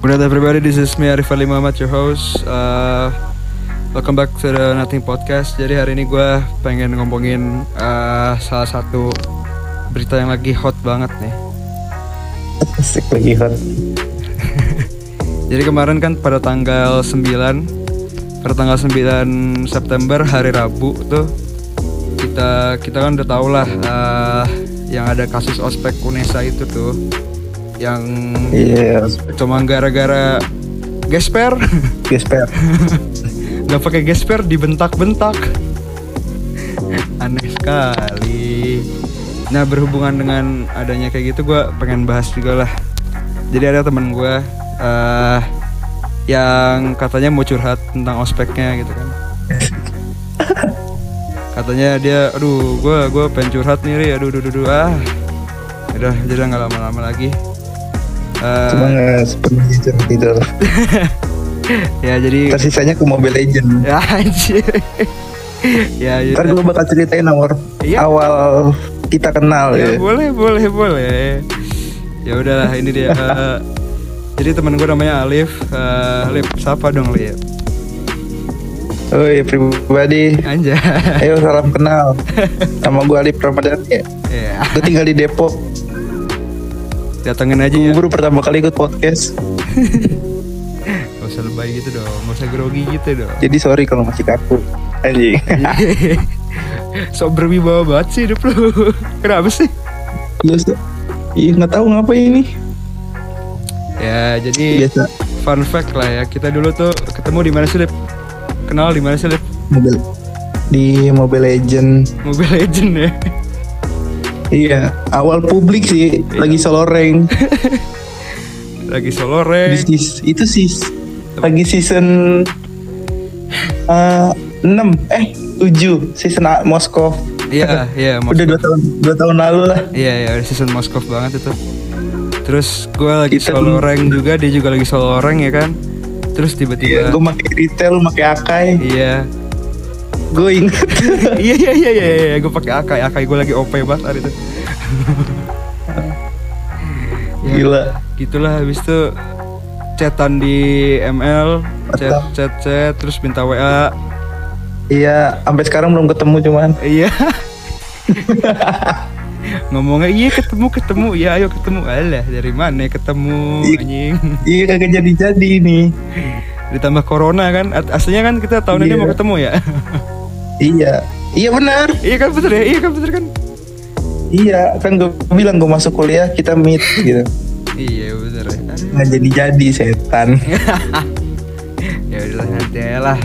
Good night everybody, this is me Arif Ali Muhammad, your host. Uh, Welcome back to the Nothing Podcast. Jadi hari ini gue pengen ngomongin uh, salah satu berita yang lagi hot banget nih. Asik lagi hot. Jadi kemarin kan pada tanggal 9 Pada tanggal 9 September hari Rabu tuh Kita kita kan udah tau lah uh, Yang ada kasus ospek Unesa itu tuh Yang Iya, cuma gara-gara gesper. Gesper. nggak pakai gesper dibentak-bentak. Aneh sekali. Nah berhubungan dengan adanya kayak gitu gue pengen bahas juga lah. Jadi ada temen gue eh yang katanya mau curhat tentang ospeknya gitu kan. Katanya dia aduh gue gue pengen curhat nih Ri. aduh aduh aduh, aduh ah. Udah jadi nggak lama-lama lagi Eh, Cuma nggak sepenuhnya curhat tidur. ya jadi Tersisanya ke Mobile Legend. ya anjir ya Ntar yaudah. gue bakal ceritain awal Iya. awal kita kenal ya, ya. boleh boleh boleh ya udahlah ini dia Eh, jadi teman gue namanya Alif Eh, Alif siapa dong Alif Oi pribadi. Anjay Ayo salam kenal. Nama gue Alif Ramadan ya. ya Gue tinggal di Depok. Datengin aja ya baru pertama kali ikut podcast. gak usah lebay gitu dong gak usah grogi gitu dong Jadi sorry kalau masih kaku. Anjing. sok berwibawa banget sih hidup lu kenapa sih Terus Iya nggak tahu ngapa ini. ya jadi Biasa fun fact lah ya kita dulu tuh ketemu di mana sih Lip? kenal di mana sih Lip? Mobile di Mobile Legend. Mobile Legend ya Iya, awal publik sih Iya. lagi solo rank. lagi solo rank Di sis- itu sih lagi season uh, 6 eh 7 season A- Moskow. iya iya Udah dua tahun dua tahun lalu lah. Iya ya udah season Moskov banget itu. Terus gue lagi Kita solo rank juga, dia juga lagi solo rank ya kan. Terus Iya, tiba-tiba gue pakai retail, pakai Akai. iya Gue inget. iya iya iya iya, iya. gue pakai akai akai gue lagi OP banget hari itu. ya, Gila. Gitulah habis itu chatan di ML, chat chat chat terus minta WA. Iya, sampai sekarang belum ketemu cuman. Iya. Ngomongnya iya ketemu ketemu ya ayo ketemu alah dari mana ketemu Iya. anjing Iya kagak jadi-jadi nih. ditambah corona kan aslinya kan kita tahun ini Iya. mau ketemu ya Iya. Iya benar. iya kan bener ya iya kan bener kan Iya, kan gue bilang gue masuk kuliah kita meet gitu. iya bener ya. Nggak jadi-jadi setan. ya udah nanti lah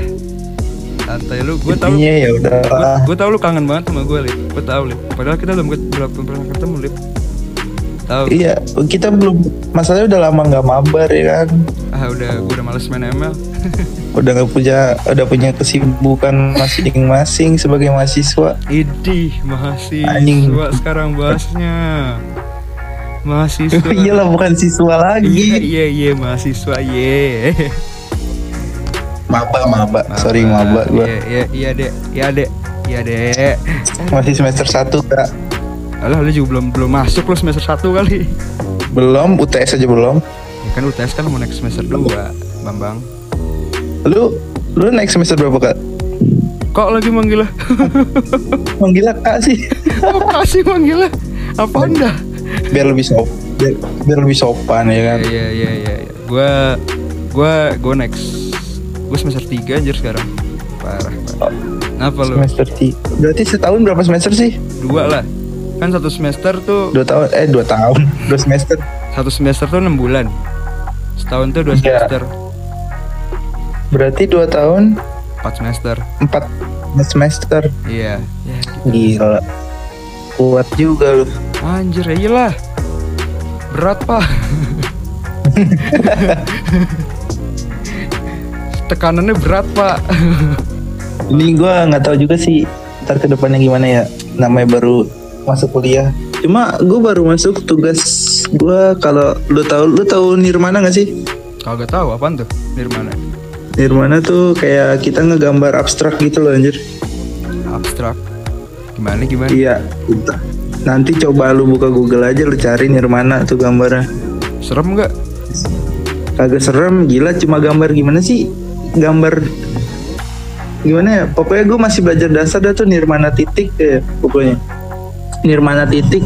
santai lu gue tau Intinya ya udah. gue tau lu kangen banget sama gue lip gue tau lip padahal kita belum belum pernah ketemu lip tahu Iya, kita belum masalahnya udah lama nggak mabar ya kan. ah udah gue udah males main ML Udah nggak punya udah punya kesibukan masing-masing sebagai mahasiswa. idih mahasiswa Anjing. sekarang bahasnya mahasiswa Iyalah bukan siswa iya lagi. iya iya mahasiswa iya Maba maba. Sorry maba gua. Iya, iya, iya, Dek. Iya, Dek. Iya, Dek. Masih semester 1 Kak. Alah, lu juga belum belum masuk lu semester 1 kali. Belum UTS aja belum. Ya kan UTS kan mau naik semester 2, Bambang. Lu lu naik semester berapa Kak? Kok lagi manggil lah? Manggil Kak sih. Apa sih manggil lah? Apa Anda? Biar lebih sop biar, biar lebih sopan ya kan. Iya, iya, iya, iya. Gua gua gua next gua semester 3 anjir sekarang. Parah, parah. Kenapa lu? Semester 3. Berarti setahun berapa semester sih? Dua lah. Kan satu semester tuh Dua tahun eh dua tahun. Dua semester. satu semester tuh 6 bulan. Setahun tuh dua semester. Berarti dua tahun 4 semester. empat semester. Iya. Ya, Gila. Kuat juga lu. Anjir, ya iyalah. Berat, Pak. Tekanannya berat, Pak. Ini gua nggak tahu juga sih ntar ke depannya gimana ya. Namanya baru masuk kuliah. Cuma gue baru masuk tugas gua kalau lu tahu lu tahu Nirmana gak sih? Kagak tahu apaan tuh Nirmana. Nirmana tuh kayak kita ngegambar abstrak gitu loh anjir. Abstrak. Gimana gimana? Iya. Nanti coba lu buka Google aja lu cari Nirmana tuh gambarnya. Serem nggak? kagak serem gila cuma gambar gimana sih gambar gimana ya pokoknya gue masih belajar dasar dah tuh nirmana titik ya pokoknya nirmana titik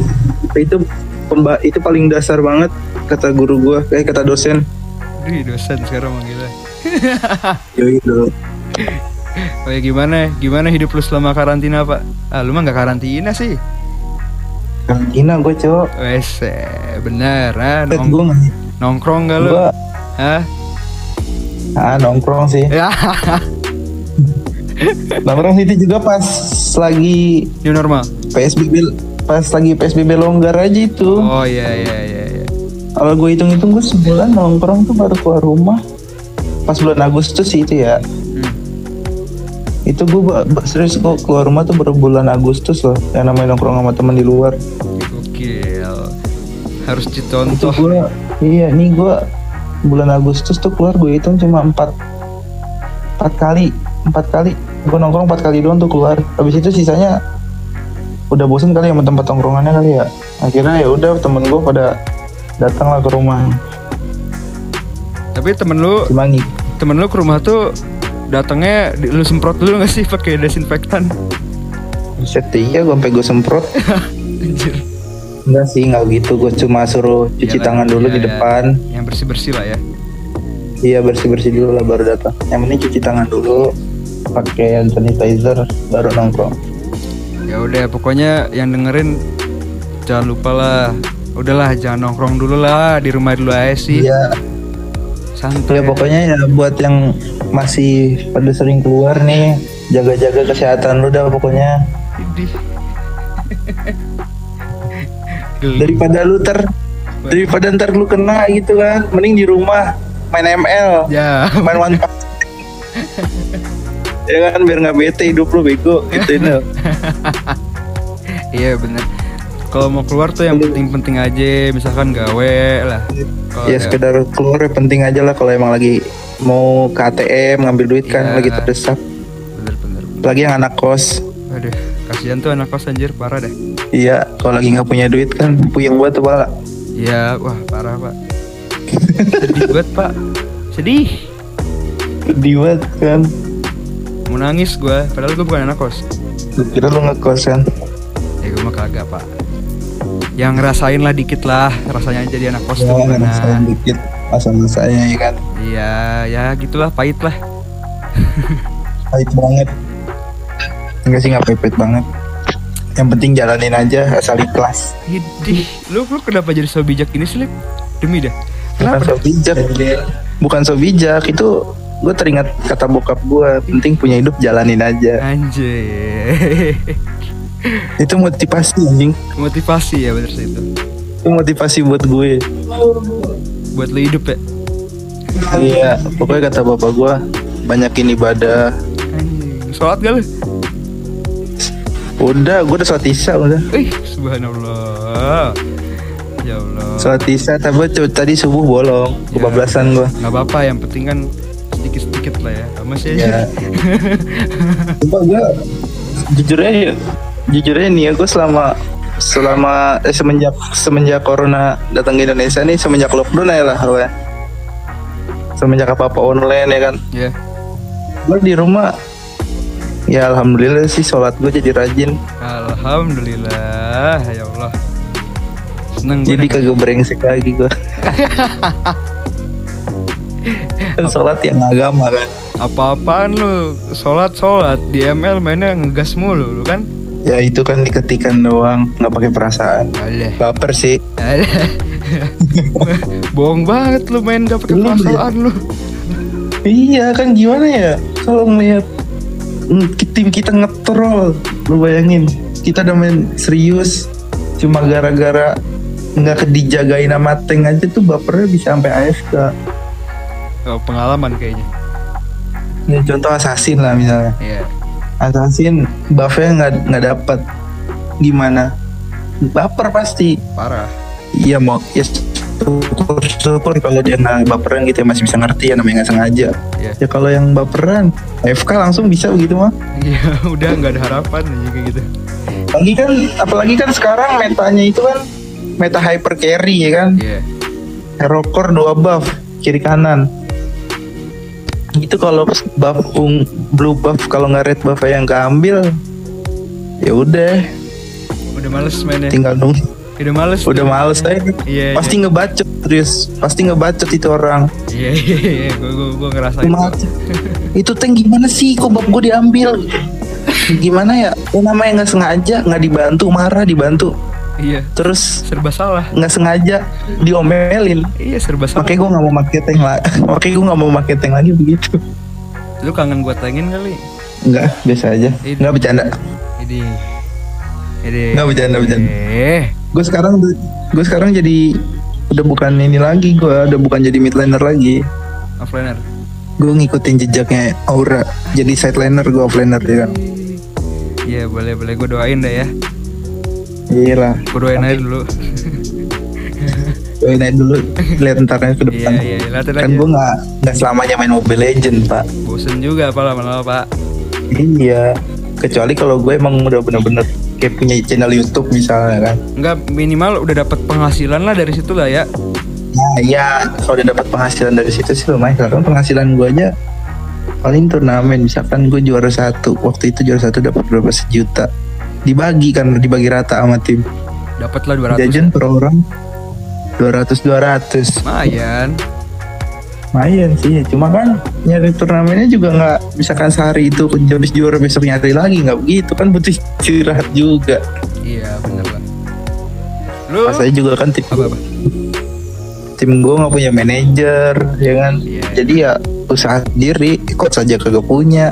itu pemba itu paling dasar banget kata guru gue kayak kata dosen dosen sekarang manggilnya. Yoi dulu. Oh ya gimana? Gimana hidup lu selama karantina, Pak? Ah, lu mah nggak karantina sih. Karantina gue cowok. Wes, eh, bener, Bet nong- nggak. nongkrong gak lu? Hah? ah nongkrong sih. Ya, Nongkrong itu juga pas lagi new normal. PSBB pas lagi PSBB longgar aja itu. Oh iya iya iya iya. Kalau gue hitung-hitung gue sebulan nongkrong tuh baru keluar rumah pas bulan Agustus sih itu ya. Hmm. Itu gue serius gue keluar rumah tuh baru bulan Agustus loh yang namanya nongkrong sama teman di luar. Gokil. Harus Itu dicontoh. gue iya nih gue bulan Agustus tuh keluar gue hitung cuma empat empat kali empat kali gue nongkrong empat kali doang tuh keluar. Habis itu sisanya udah bosen kali sama tempat nongkrongannya kali ya. Akhirnya ya udah temen gue pada datang lah ke rumah. Tapi temen lu, Cuma nih temen lu ke rumah tuh datangnya di- lu semprot dulu gak sih pakai desinfektan? Buset iya gue sampai gue semprot Anjir. Enggak sih nggak gitu gue cuma suruh cuci Iyalah, tangan dulu iya, di iya. depan Yang bersih-bersih lah ya. Iya bersih-bersih dulu lah baru datang Yang penting cuci tangan dulu pakai hand sanitizer baru nongkrong Ya udah, pokoknya yang dengerin jangan lupa lah. Udahlah, jangan nongkrong dulu lah di rumah dulu aja sih. Iya Santai. ya pokoknya ya buat yang masih pada sering keluar nih jaga-jaga kesehatan lu dah pokoknya. Daripada lu ter daripada ntar lu kena gitu kan mending di rumah main ML Ya, main one ya kan biar nggak bete hidup lu bego gitu iya bener. Kalau mau keluar tuh yang penting-penting aja, misalkan gawe lah. Kalau ya sekedar keluar ya penting aja lah kalau emang lagi mau ke ATM ngambil duit kan Iya. lagi terdesak bener bener. bener. lagi yang anak kos Aduh, kasihan tuh anak kos anjir, parah deh. iya kalau lagi nggak punya duit kan puyeng buat tuh pala Iya, wah parah pak. Sedih banget pak. Sedih. sedih banget kan Mau nangis gue, padahal gue bukan anak kos. Lu kira lu ngekos kan Ya gue mah kagak pak. Yang ngerasain lah dikit lah, rasanya jadi anak kos ya tuh ngerasain gimana. dikit masa-masanya ya kan Iya, ya gitulah pahit lah. pahit banget enggak sih nggak pahit banget yang penting jalanin aja asal ikhlas Hidih, lu lu kenapa jadi so bijak gini sih? Demi dah. bukan Kenapa? so bijak bukan so bijak itu gue teringat kata bokap gue penting punya hidup jalanin aja Anjir. itu motivasi anjing Motivasi ya bener sih itu. itu motivasi buat gue Buat lu hidup ya. iya pokoknya kata bapak gue banyakin ibadah Anjing. Sholat gak lu? udah gue udah sholat isya udah Ih, subhanallah. Ya Allah. sholat isya tapi tadi subuh bolong Ya. kebablasan gue nggak apa-apa yang penting kan sedikit-sedikit lah ya masih aja ya coba gue jujur aja jujur aja nih ya gue selama selama eh, semenjak semenjak corona datang ke Indonesia nih semenjak lockdown aja lah gue semenjak apa apa online ya kan. Ya gue di rumah ya alhamdulillah sih sholat gue jadi rajin. Alhamdulillah ya Allah. Seneng jadi kagak brengsek lagi gue kan sholat yang agama kan. Apa-apaan lu? Sholat sholat di ML mainnya ngegas mulu lu kan ya itu kan diketikan doang nggak pakai perasaan. Alah. baper sih. Alah. bohong banget lu main gak pakai ya? perasaan lu. Iya kan gimana ya? Kalau ngeliat mm, ki- tim kita ngetrol, lu bayangin. Kita udah main serius cuma gara-gara nggak kedijagain sama tank aja tuh bapernya bisa sampai AFK. oh, pengalaman kayaknya. Ya, contoh assassin lah misalnya, Iya assassin buffnya nggak nggak dapat gimana? Baper pasti. parah Iya mau ya syukur syukur kalau dia nggak baperan gitu ya masih bisa ngerti ya namanya nggak sengaja. Iya. Ya kalau yang baperan AFK langsung bisa begitu mah. iya udah nggak ada harapan aja kayak gitu Lagi kan, apalagi kan sekarang metanya itu kan meta hyper carry ya kan. iya Hero core 2 buff. kiri kanan itu kalau buff ung, blue buff kalau nggak red buff yang keambil ya udah Udah males mainnya. tinggal nunggu Udah males. udah males aja Iya. pasti ngebacot terus pasti ngebacot itu orang Iya iya iya. Gue gue gue ngerasain. Cuma, itu tank gimana sih kok bab gue diambil gimana ya ya namanya nggak sengaja nggak dibantu marah dibantu Iya. terus Serba salah. nggak sengaja diomelin Iya serba salah. makanya gue nggak mau pakai tank lagi makanya gue nggak mau pakai tank lagi begitu Lu kangen gua tengin kali. Enggak biasa aja Ini. nggak bercanda Ini. Ini. nggak bercanda bercanda Eh. gue sekarang gue sekarang jadi udah bukan ini lagi gue udah bukan jadi midlaner lagi Offlaner. gue ngikutin jejaknya Aura jadi sideliner gue offlaner ya kan Iya boleh boleh gue doain deh ya. Iya lah. Gue doain aja dulu. gue naik dulu. Lihat entarnya ke depan. Iya iya. Kan aja. gue nggak nggak selamanya main Mobile Legend pak. Bosen juga apa lama-lama pak. iya. Kecuali kalau gue emang udah bener-bener kayak punya channel YouTube misalnya kan. Enggak minimal udah dapat penghasilan lah dari situ lah ya. nah iya. Kalau udah dapat penghasilan dari situ sih lumayan. Karena penghasilan gue aja paling turnamen. Misalkan gue juara satu. Waktu itu juara satu dapat berapa? Sejuta dibagi kan dibagi rata sama tim Dapat lah 200. jajan per orang 200 200 Lumayan. lumayan sih cuma kan nyari turnamennya juga nggak misalkan sehari itu habis juara besok nyari lagi nggak begitu kan butuh istirahat juga Iya bener lah. Lu pas saya juga kan tim apa apa? tim gue nggak punya manajer ya kan Iya. jadi ya usaha sendiri coach saja kagak punya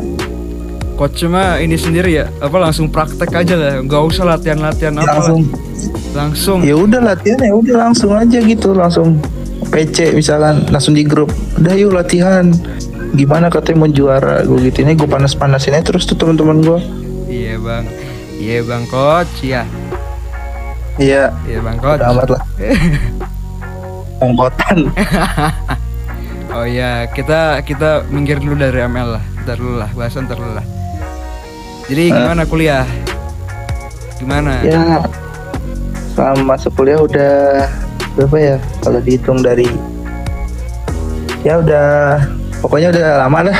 Coach cuma ini sendiri ya, apa langsung praktek aja lah, nggak usah latihan-latihan apa lah. langsung. Langsung. ya udah latihan ya udah langsung aja gitu langsung PC misalkan langsung di grup. Udah yuk latihan. Gimana katanya mau juara gue gitu. Ini gue panas panasin aja terus tuh teman-teman gue Iya bang, iya bang coach, iya, iya. Iya bang coach. udah amat lah. Ongkotan Oh iya, kita kita minggir dulu dari ML lah, ntar dulu lah, bahasan ntar dulu lah. Jadi gimana kuliah? Gimana? ya selama masuk kuliah udah berapa ya kalau dihitung dari ya udah pokoknya udah lama dah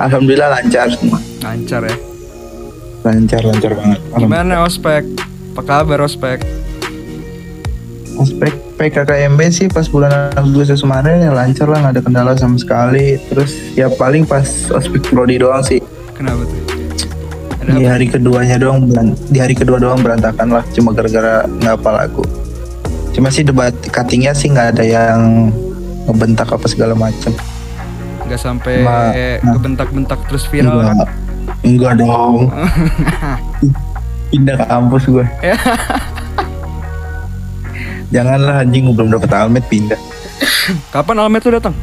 alhamdulillah lancar semua Lancar ya. lancar lancar banget Gimana ospek? Apa kabar ospek? aspek PKKMB sih pas bulan Agustus kemarin ya lancar lah nggak ada kendala sama sekali terus ya paling pas ospek prodi doang sih Kenapa tuh? Di hari keduanya doang di hari kedua doang berantakan lah cuma gara-gara nggak apa lagu cuma sih debat cuttingnya sih nggak ada yang ngebentak apa segala macam Nggak sampai Ma- nah. kebentak-bentak terus viral kan? enggak enggak dong pindah ke kampus gue janganlah anjing gue belum dapet almet pindah Kapan Almet tuh datang?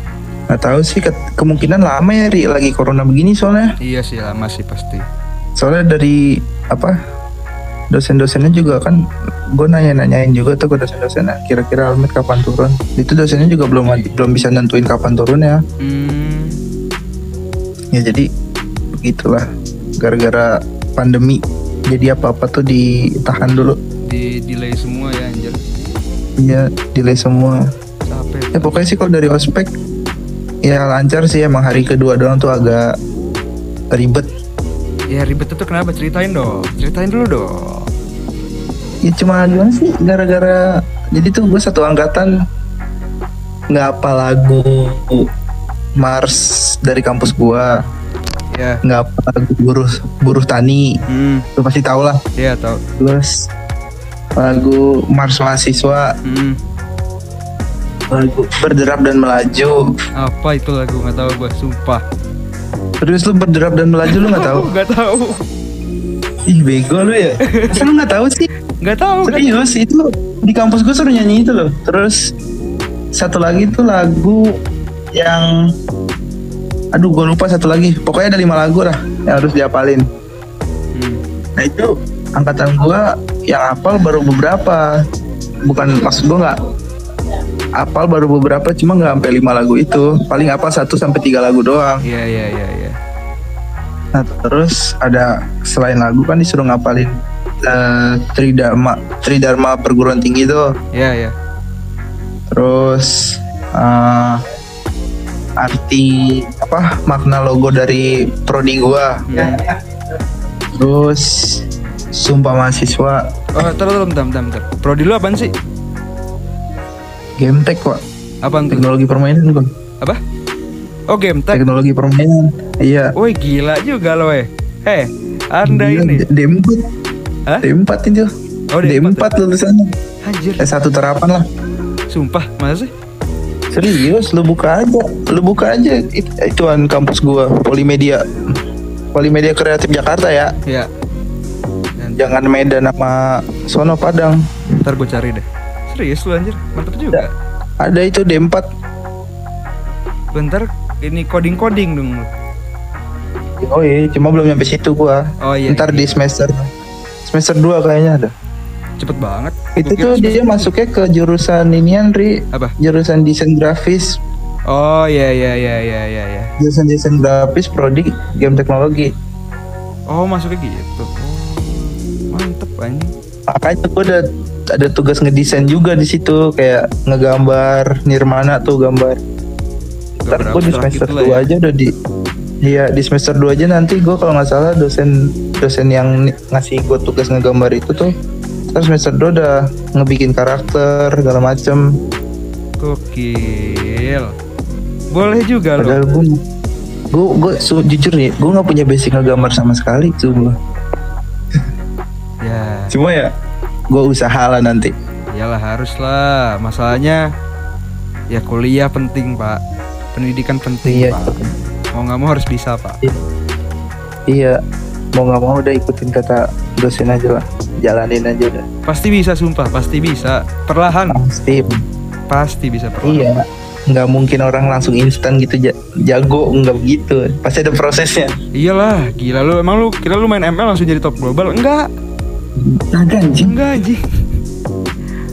nggak tahu sih ke- kemungkinan lama ya Ri lagi corona begini soalnya Iya sih lama sih pasti. Soalnya dari apa dosen-dosennya juga kan gue nanya-nanyain juga tuh ke dosen-dosennya kira-kira almet kapan turun. Itu dosennya juga belum belum bisa nentuin kapan turun ya. Hmm, ya jadi begitulah. Gara-gara pandemi jadi apa-apa tuh ditahan dulu. Di delay semua ya anjir. ya delay semua. Capek. ya pokoknya sih kalau dari ospek ya lancar sih emang hari kedua doang tuh agak ribet Ya ribet itu kenapa? Ceritain dong. Ceritain dulu dong. ya cuma gimana sih gara-gara jadi tuh gue satu angkatan nggak apa lagu Mars dari kampus gua Ya. nggak apa lagu buruh buruh tani Hmm, lu pasti tau lah ya tau. terus lagu Mars mahasiswa Hmm, lagu berderap dan melaju apa itu lagu nggak tahu gue, sumpah. Terus lu berderap dan melaju lu nggak tahu? Nggak tahu. ih bego lu ya. Masa lu nggak tahu sih? Nggak tahu. serius itu di kampus gue suruh nyanyi itu loh. Terus satu lagi tuh lagu yang aduh gue lupa satu lagi. Pokoknya ada lima lagu lah yang harus diapalin. Hmm. nah itu angkatan gue yang hafal baru beberapa. Bukan maksud gue nggak hafal baru beberapa cuma nggak sampai lima lagu itu paling hafal satu sampai tiga lagu doang Iya iya iya iya. Nah terus ada selain lagu kan disuruh ngapalin eh, Tridharma Tridharma perguruan tinggi tuh. Iya iya. Terus eh, arti apa makna logo dari prodi gua Hmm. terus sumpah mahasiswa Oh, bentar, bentar, bentar, bentar. Prodi lu apaan sih? Game tech kok Apaan tuh? teknologi permainan kok Apa? Oh, game tech. teknologi permainan iya Woi, gila juga lo, eh. Eh, Anda Gila, ini. D4 Hah? D4 itu Oh, D4 D4 lulusannya Anjir, S1 terapan lah sumpah, masa sih? serius lu buka aja lu buka aja It, ituan kampus gua Polimedia Polimedia Kreatif Jakarta ya Ya. Dan jangan Medan sama Sono Padang ntar gue cari deh. Serius lu anjir, mantep juga. ada itu D4 Bentar, ini coding-coding dong lu. oh iya cuma belum nyampe situ gua Oh iya. ntar di iya. semester semester 2 kayaknya ada Cepet banget. itu Gua tuh dia masuknya ke jurusan inian Ri Apa? jurusan desain grafis Oh iya iya iya iya iya iya. jurusan desain grafis prodi game teknologi Oh masuknya gitu. Oh, mantep anjing. makanya gue ada ada tugas ngedesain juga di situ kayak ngegambar nirmana tuh gambar ntar Gambar gue di semester gitu lah 2 ya. aja udah di Iya di semester 2 aja nanti gue kalau nggak salah dosen dosen yang ngasih gue tugas ngegambar itu tuh terus semester 2 udah ngebikin karakter segala macem Gokil. Boleh juga loh. padahal gue gue gue su- jujur nih gue nggak punya basic ngegambar sama sekali coba Ya, cuma ya gue usaha lah nanti iyalah harus lah. Masalahnya ya kuliah penting pak. Pendidikan penting Iya. pak. Mau nggak mau harus bisa pak. iya mau nggak mau udah ikutin kata dosen aja lah jalanin aja udah Pasti bisa sumpah, pasti bisa. Perlahan, pasti pasti bisa perlahan. iya nggak mungkin orang langsung instan gitu ja- jago nggak begitu pasti ada prosesnya Iyalah, gila lu. Emang lu kira lu main ML langsung jadi top global? Enggak, kagak anjing. Enggak anjing.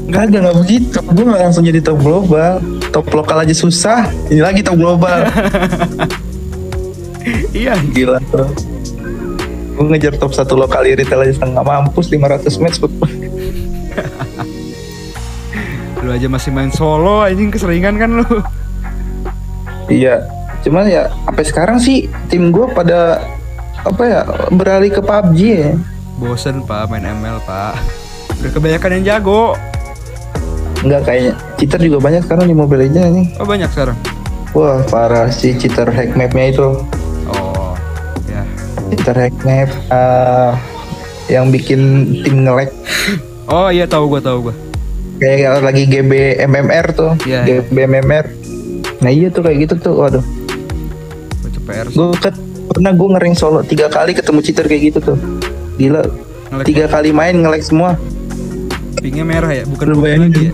kagak nggak begitu. Gue nggak langsung jadi top global. Top lokal aja susah. Ini lagi top global. Iya, gila tuh gue ngejar top satu lokal retail aja setengah mampus 500 match lu aja masih main solo anjing keseringan kan lu. iya. Cuman ya sampai sekarang sih tim gue pada apa ya beralih ke PUBG ya Bosen pak main ML pak. Udah kebanyakan yang jago. Enggak kayaknya cheater juga banyak sekarang di Mobile Legends nih Oh banyak sekarang. wah parah sih cheater hack mapnya itu Oh, ya. cheater hack map eh, yang bikin tim nge-lag Oh iya tahu gua tahu gua. kayak lagi GB MMR tuh Iya, iya. GB MMR nah iya tuh kayak gitu tuh waduh gue pernah gue ngering solo tiga kali ketemu cheater kayak gitu tuh gila. Tiga kali main nge-lag semua. Pingnya merah ya, bukan Lu putih lagi ya.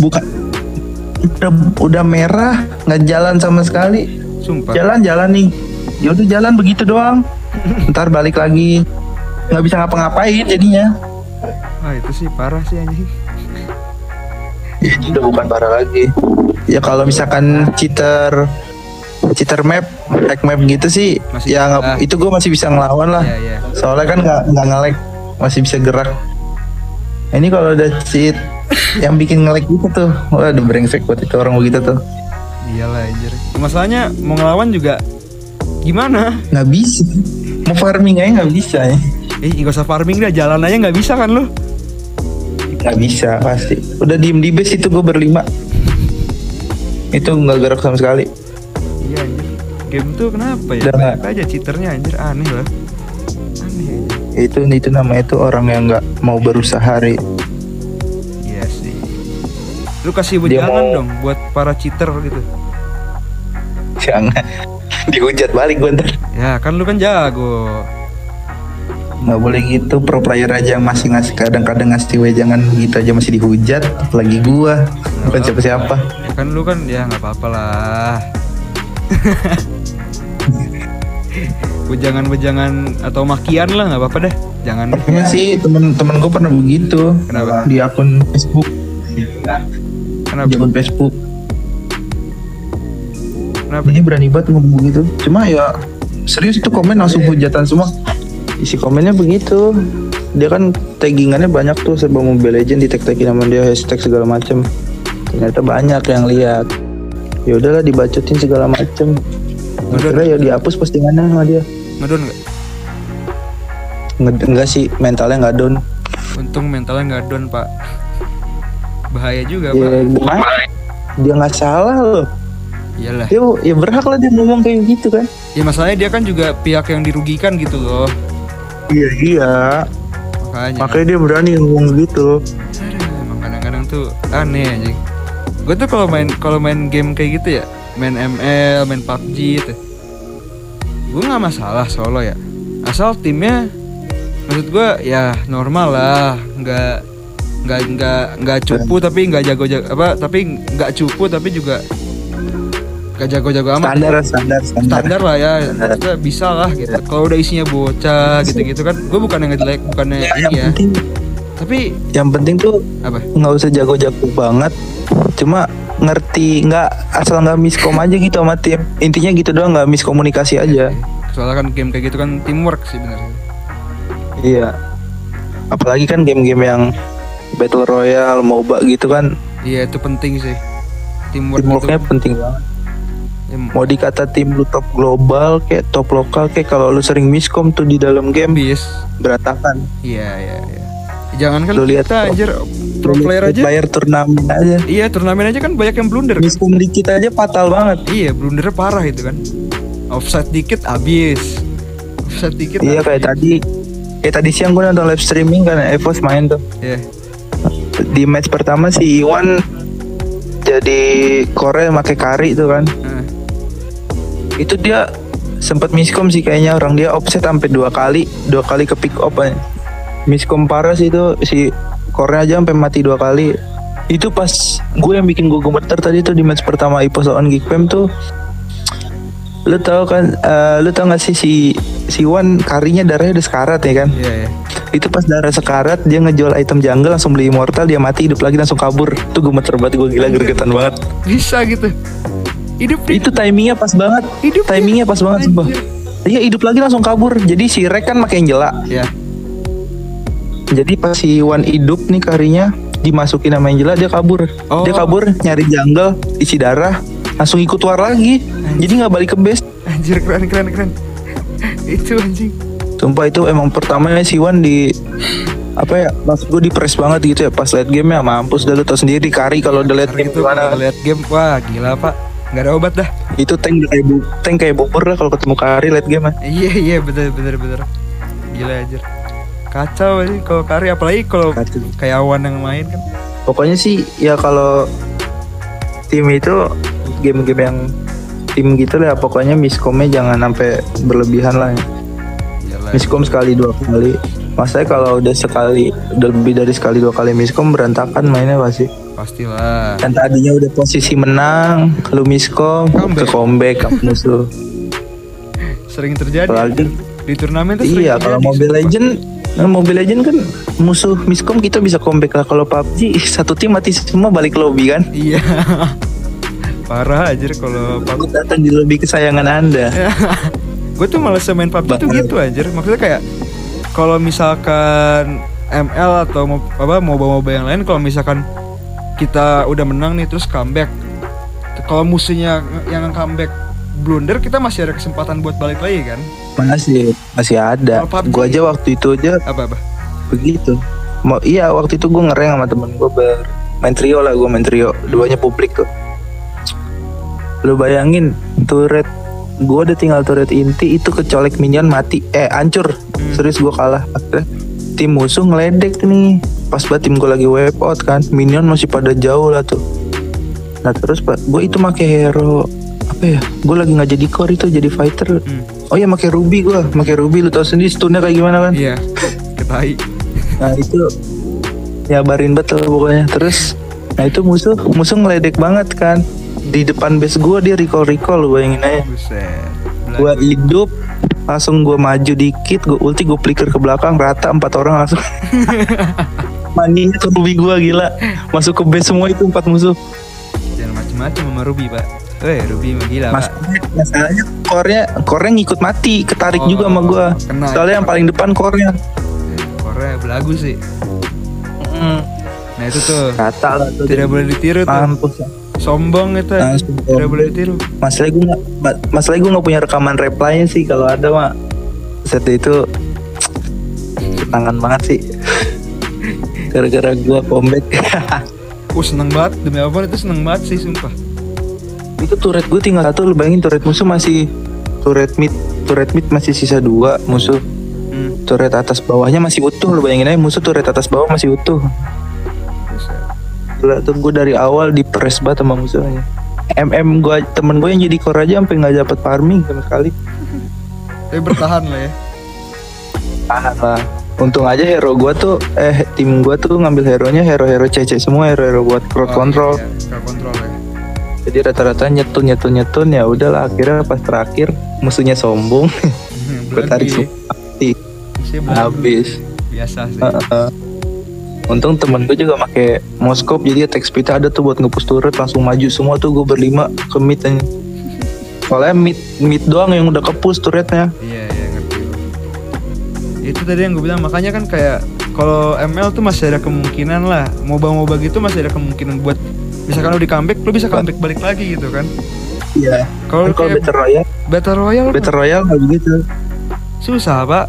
bukan udah udah merah nggak jalan sama sekali. Sumpah. jalan jalan nih. Ya udah jalan begitu doang. Ntar balik lagi. Nggak bisa ngapa-ngapain jadinya. Wah itu sih parah sih anjing. ya, itu udah bukan parah lagi. Ya kalau misalkan cheater cheater map hack map gitu sih Masih ya nggak- bisa. itu gue masih bisa ngelawan lah Iya iya. soalnya kan nggak nggak nge-lag masih bisa gerak ini kalau ada cheat yang bikin nge-lag gitu tuh waduh brengsek buat itu orang begitu tuh Iyalah anjir. Masalahnya mau ngelawan juga gimana? nggak bisa mau farming aja nggak bisa ya Eh gak usah farming dah, jalan aja nggak bisa kan lu? nggak bisa pasti udah diem di base itu gue berlima itu nggak gerak sama sekali Iya anjir. Game tuh kenapa ya? Udah Banyak aja cheaternya anjir aneh lah. Aneh itu itu namanya itu orang yang nggak mau berusaha hari Iya sih. Lu kasih Dia wejangan mau- dong buat para cheater gitu. jangan dihujat balik gue ntar Ya kan lu kan jago. nggak boleh gitu pro player aja yang masih ngasih kadang-kadang ngasih wejangan gitu aja masih dihujat apalagi gua bukan apa-apa. siapa-siapa Ya kan lu kan ya nggak apa-apa lah. Wejangan-wejangan atau makian lah nggak apa-apa deh. Jangan. Pernah sih temen-temen gue pernah begitu. Kenapa? di akun Facebook. Kenapa? di akun Facebook. Kenapa? ini berani banget ngomong begitu cuma ya serius itu komen langsung hujatan semua. Isi komennya begitu. Dia kan taggingannya banyak tuh serba Mobile Legend di tag tagin sama dia hashtag segala macem. Ternyata banyak yang lihat ya udahlah dibacotin segala macem. Akhirnya ya dihapus postingannya sama dia. Ngedon nggak? Enggak sih mentalnya nggak down. Untung mentalnya nggak down pak. Bahaya juga ya pak. gimana? Dia nggak salah loh. Iyalah. Dia ya berhak lah dia ngomong kayak gitu kan. Ya masalahnya dia kan juga pihak yang dirugikan gitu loh. Iya iya. Makanya. Makanya dia berani ngomong gitu. Aduh, emang kadang-kadang tuh aneh anjing gue tuh kalau main kalau main game kayak gitu ya main ML main PUBG itu gue nggak masalah solo ya. Asal timnya maksud gue ya normal lah nggak nggak nggak nggak cupu tapi nggak jago jago apa tapi nggak cupu tapi juga nggak jago-jago amat. Standar standar standar. Standar lah ya Standar. bisa lah gitu. Kalau udah isinya bocah gitu-gitu kan gue bukan yang jelek bukannya Ya, ini yang ya. penting tapi yang penting tuh apa? nggak usah jago-jago banget cuma ngerti nggak asal nggak miskom aja gitu sama tim. Intinya gitu doang nggak miskomunikasi aja. Soalnya kan game kayak gitu kan teamwork sih bener. Iya. Apalagi kan game-game yang battle royale moba gitu kan. Iya itu penting sih. Teamwork teamworknya itu penting banget. Ya, mau dikata tim lu top global kayak top lokal kayak kalau lu sering miskom tuh di dalam game bis berantakan. Iya iya iya jangan kan lihat kita anjir pro player aja. player turnamen aja. Iya turnamen aja kan banyak yang blunder. Miskom dikit aja fatal banget. Iya blundernya parah itu kan. Offside dikit abis offside dikit iya abis. kayak tadi. Kayak tadi siang gue nonton live streaming kan Evos main tuh. Iya. Di match pertama si Iwan jadi Korea pakai kari tuh kan. Itu dia sempat miskom sih kayaknya orang dia offset sampai dua kali dua kali ke pick up aja. Miskom parah sih itu si Korea aja sampai mati dua kali. Itu pas gue yang bikin gue gemeter tadi tuh di match pertama Ipos lawan Geekfam tuh. Lu tau kan eh, lu tau gak sih si si Iwan karinya darahnya udah sekarat ya kan? Iya iya. Itu pas darah sekarat dia ngejual item jungle langsung beli immortal dia mati hidup lagi langsung kabur. Itu gemeter banget gue gila gregetan banget. Bisa gitu. Hidup itu timingnya pas banget. Hidup timingnya pas banget sumpah. Iya hidup lagi langsung kabur. Jadi si Rek kan makin jela. Ya jadi pas si Wan hidup nih karinya dimasukin sama Angela dia kabur. Oh. dia kabur nyari jungle isi darah langsung ikut war lagi. Jadi nggak balik ke base. Anjir keren keren keren. Itu anjing. Sumpah itu emang pertamanya si Wan di apa ya maksud gue di press banget gitu ya. Pas late game ya mampus dah lu tau sendiri di kari kalau udah Hari game itu gimana. lihat game wah gila pak. Nggak ada obat dah. Itu tank kayak bu tank kayak bubur lah kalau ketemu kari late game ah. iya iya bener bener bener. Gila aja kacau aja kalau kari apalagi kalau kayak awan yang main kan. Pokoknya sih ya kalau tim itu game-game yang tim gitu lah pokoknya miskomnya jangan sampai berlebihan lah. Miskom sekali dua kali. Maksudnya kalau udah sekali udah lebih dari sekali dua kali miskom berantakan mainnya pasti. Pastilah. Dan tadinya udah posisi menang lu miskom Comeback. ke comeback musuh sering terjadi. Apalagi di turnamen tuh iya kalau Mobile. Legend Nah, Mobile Legend kan musuh miskom kita bisa comeback lah. Kalau PUBG satu tim mati semua balik lobby kan? Iya. Parah aja kalau PUBG datang di lobby kesayangan anda. Gue tuh males main PUBG tuh Banget. gitu anjir. Maksudnya kayak kalau misalkan ML atau mo- apa MOBA-MOBA yang lain kalau misalkan kita udah menang nih terus comeback. Kalau musuhnya yang comeback blunder kita masih ada kesempatan buat balik lagi kan masih masih ada. Gua aja waktu itu aja apa apa? begitu. Mau iya waktu itu gue ngereng sama temen gue ber main trio lah gue main trio. Duanya publik tuh. Lu bayangin turret gue udah tinggal turret inti itu kecolek minion mati. Eh hancur. Serius gue kalah. Akhirnya tim musuh ngeledek nih. Pas banget tim gue lagi wipe out kan minion masih pada jauh lah tuh. Nah terus pak gue itu make hero apa ya gue lagi nggak jadi core itu jadi fighter. Hmm. oh ya make ruby gue make ruby. Lu tau sendiri stunnya kayak gimana kan? Iya ketai Nah itu nyabarin betul pokoknya. Terus nah itu musuh musuh ngeledek banget kan. Di depan base gue dia recall recall lu bayangin aja. Gue hidup langsung gue maju dikit gue ulti gue flicker ke belakang rata empat orang langsung. Mandinya ke ruby gue gila. Masuk ke base semua itu empat musuh. Jangan macem-macem sama Ruby pak eh Ruby mah gila Mas, masalahnya core-nya core-nya ngikut mati ketarik Oh, juga sama gue kena. soalnya yang paling depan core-nya. Korea belagu sih. Hmm, nah itu tuh. Kata lah tuh. Tidak boleh ditiru tuh. Mampus. Sombong itu. Nah, sombong. tidak boleh ditiru. masalah gue nggak ma- masalah gue nggak punya rekaman reply-nya sih kalau ada mah set itu tangan banget sih. Gara-gara gue comeback. Uh seneng banget. Demi apa itu seneng banget sih sumpah itu turret gue tinggal satu lu bayangin turret musuh masih turret mid turret mid masih sisa dua musuh hmm. turret atas bawahnya masih utuh lu bayangin aja musuh turret atas bawah masih utuh. Gila tuh gue dari awal di press banget sama musuhnya MM gue temen gue yang jadi core aja sampai nggak dapet farming sama sekali tapi bertahan lah ya tahan lah untung aja hero gue tuh eh tim gue tuh ngambil hero nya hero hero CC semua hero hero buat crowd Oh, control iya, iya. crowd control jadi rata-rata nyetun nyetun nyetun ya udahlah akhirnya pas terakhir musuhnya sombong. Gue tarik mati. habis. biasa sih. Heeh. untung temen gue juga pakai moskop jadi attack speed ada tuh buat ngepush turret langsung maju semua tuh gue berlima ke mid aja. soalnya mid mid doang yang udah kepush turretnya. Iya iya ngerti. Itu tadi yang gue bilang makanya kan kayak kalau ML tuh masih ada kemungkinan lah. Moba-moba gitu masih ada kemungkinan buat misalkan lu di comeback lu bisa comeback balik lagi gitu kan. iya Kalau kalau battle royale Battle Royale mah battle royale nggak begitu susah pak,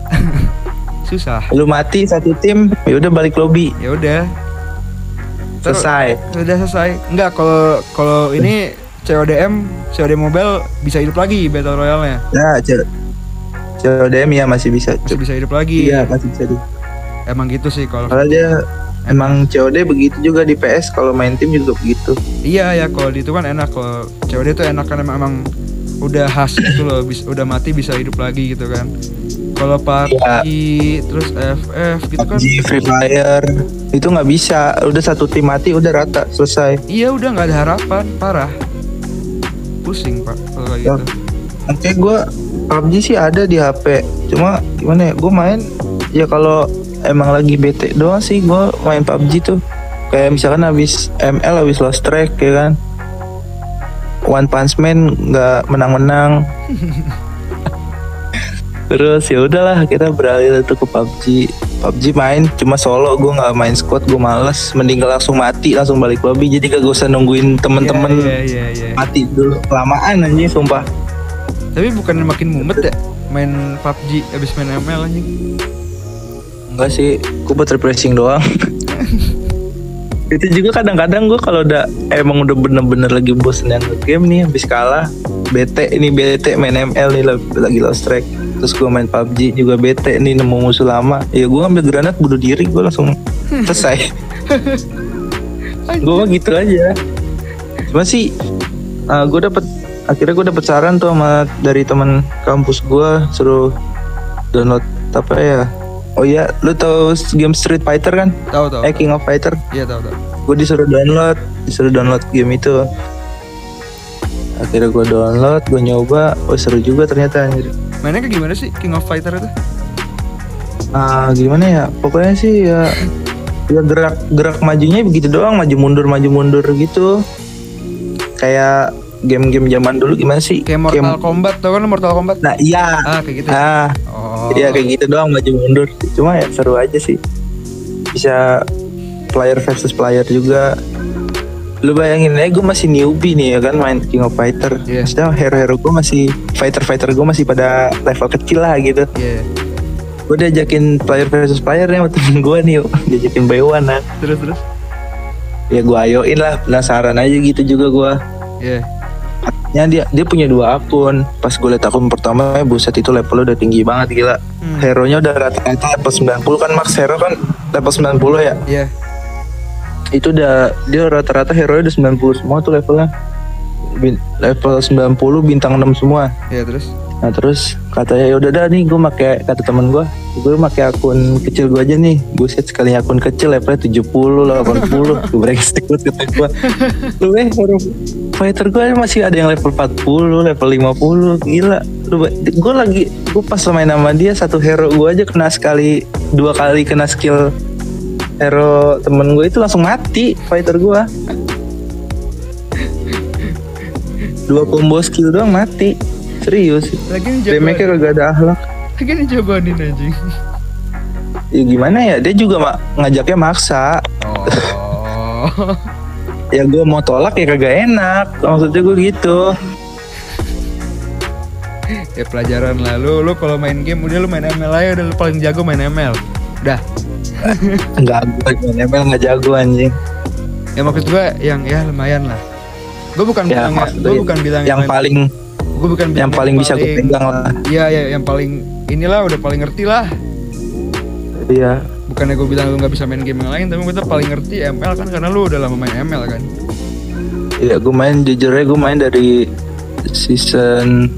susah. lu mati satu tim ya udah balik lobby Ya udah. Selesai Udah selesai. Enggak kalau kalau ini CODM COD Mobile bisa hidup lagi Battle Royale-nya. nah C- CODM ya masih bisa Masih bisa hidup lagi. iya masih bisa di Emang gitu sih kalau Kalau dia emang COD begitu juga di PS kalau main tim juga begitu. Iya ya kalau di itu kan enak kalau COD itu enak kan emang, emang udah khas gitu loh bis, udah mati bisa hidup lagi gitu kan kalau PUBG terus FF gitu kan PUBG, Free Fire itu nggak bisa. Udah satu tim mati udah rata selesai. iya udah nggak ada harapan parah pusing pak kalau kayak Ya. gitu Oke gue PUBG sih ada di HP. Cuma gimana ya? Gue main ya kalau emang lagi bete doang sih gue main PUBG tuh. Kayak misalkan habis ML habis lost track ya kan. One Punch Man nggak menang-menang. Terus ya udahlah kita beralih itu ke PUBG. PUBG main cuma solo gue nggak main squad gue males mending langsung mati langsung balik lobby jadi kagak usah nungguin temen-temen iya iya iya mati dulu kelamaan anjing sumpah tapi bukan makin mumet ya main PUBG abis main ML anjing Enggak sih, gue buat refreshing doang. itu juga kadang-kadang gue kalau udah emang udah bener-bener lagi bosen yang game nih habis kalah bete ini bete main ML nih lagi, lost track. Terus gue main PUBG juga bete nih nemu musuh lama. Ya gue ambil granat bunuh diri gue langsung selesai. Gue gitu aja. Cuma sih gue dapet akhirnya gue dapet saran tuh sama dari teman kampus gue suruh download apa ya oh iya lu tau game Street Fighter kan? Tahu tahu eh King of Fighter? Iya tahu tahu. Gue disuruh download disuruh download game itu. Akhirnya gue download gue nyoba oh seru juga ternyata anjir. Mainnya kayak gimana sih King of Fighter itu? Ah gimana ya? Pokoknya sih ya ya gerak gerak majunya begitu doang maju mundur maju mundur gitu. Kayak game-game zaman dulu gimana sih kayak Mortal Game- Kombat tau kan Mortal Kombat nah iya ah kayak gitu ya? ah oh Iya kayak gitu doang maju mundur. Cuma ya seru aja sih. Bisa player versus player juga. Lu bayangin aja gue masih newbie nih ya kan main King of Fighter. Iya. Maksudnya hero-hero gue masih fighter-fighter gue masih pada level kecil lah gitu. Iya. Gue diajakin player versus player nih sama temen gue nih yuk. Diajakin by one nah. terus terus Ya gue ayoin lah penasaran aja gitu juga gue. iya Ya dia dia punya dua akun. Pas gue liat akun pertama, eh, buset itu levelnya udah tinggi banget gila. Hmm. Hero-nya udah rata-rata level 90 kan max hero kan level 90 ya. iya Itu udah dia rata-rata hero-nya udah 90 semua tuh levelnya. Bin- level 90 bintang 6 semua. iya terus Nah terus katanya ya udah dah nih gue make kata temen gue, gue make akun kecil gue aja nih, buset sekali akun kecil levelnya 70, 80, gue brengsek banget kata gue. Lu eh fighter gue masih ada yang level 40, level 50, gila. Lu gue lagi gue pas main sama dia satu hero gue aja kena sekali dua kali kena skill hero temen gue itu langsung mati fighter gue. Dua combo skill doang mati. Serius. lagi jagoan. Kagak ada akhlak. lagi nih jagoanin anjing. Ya gimana ya? Dia juga mak ngajaknya maksa. oh. Ya gue mau tolak ya kagak enak. Maksudnya gue gitu. Ya pelajaran lah. Lu lu kalau main game udah lu main ML aja udah lu paling jago main ML udah. Nggak gue main ML nggak jago anjing. Ya maksud gua yang ya lumayan lah. Gue bukan ya bilang gue bukan bilang yang paling gue bukan yang paling bisa gue pegang lah. Iya ya yang paling inilah udah paling ngerti lah. Iya. Bukannya gue bilang lu nggak bisa main game yang lain tapi gue tuh paling ngerti ML kan karena lu udah lama main ML kan. Iya gue main jujur aja gue main dari season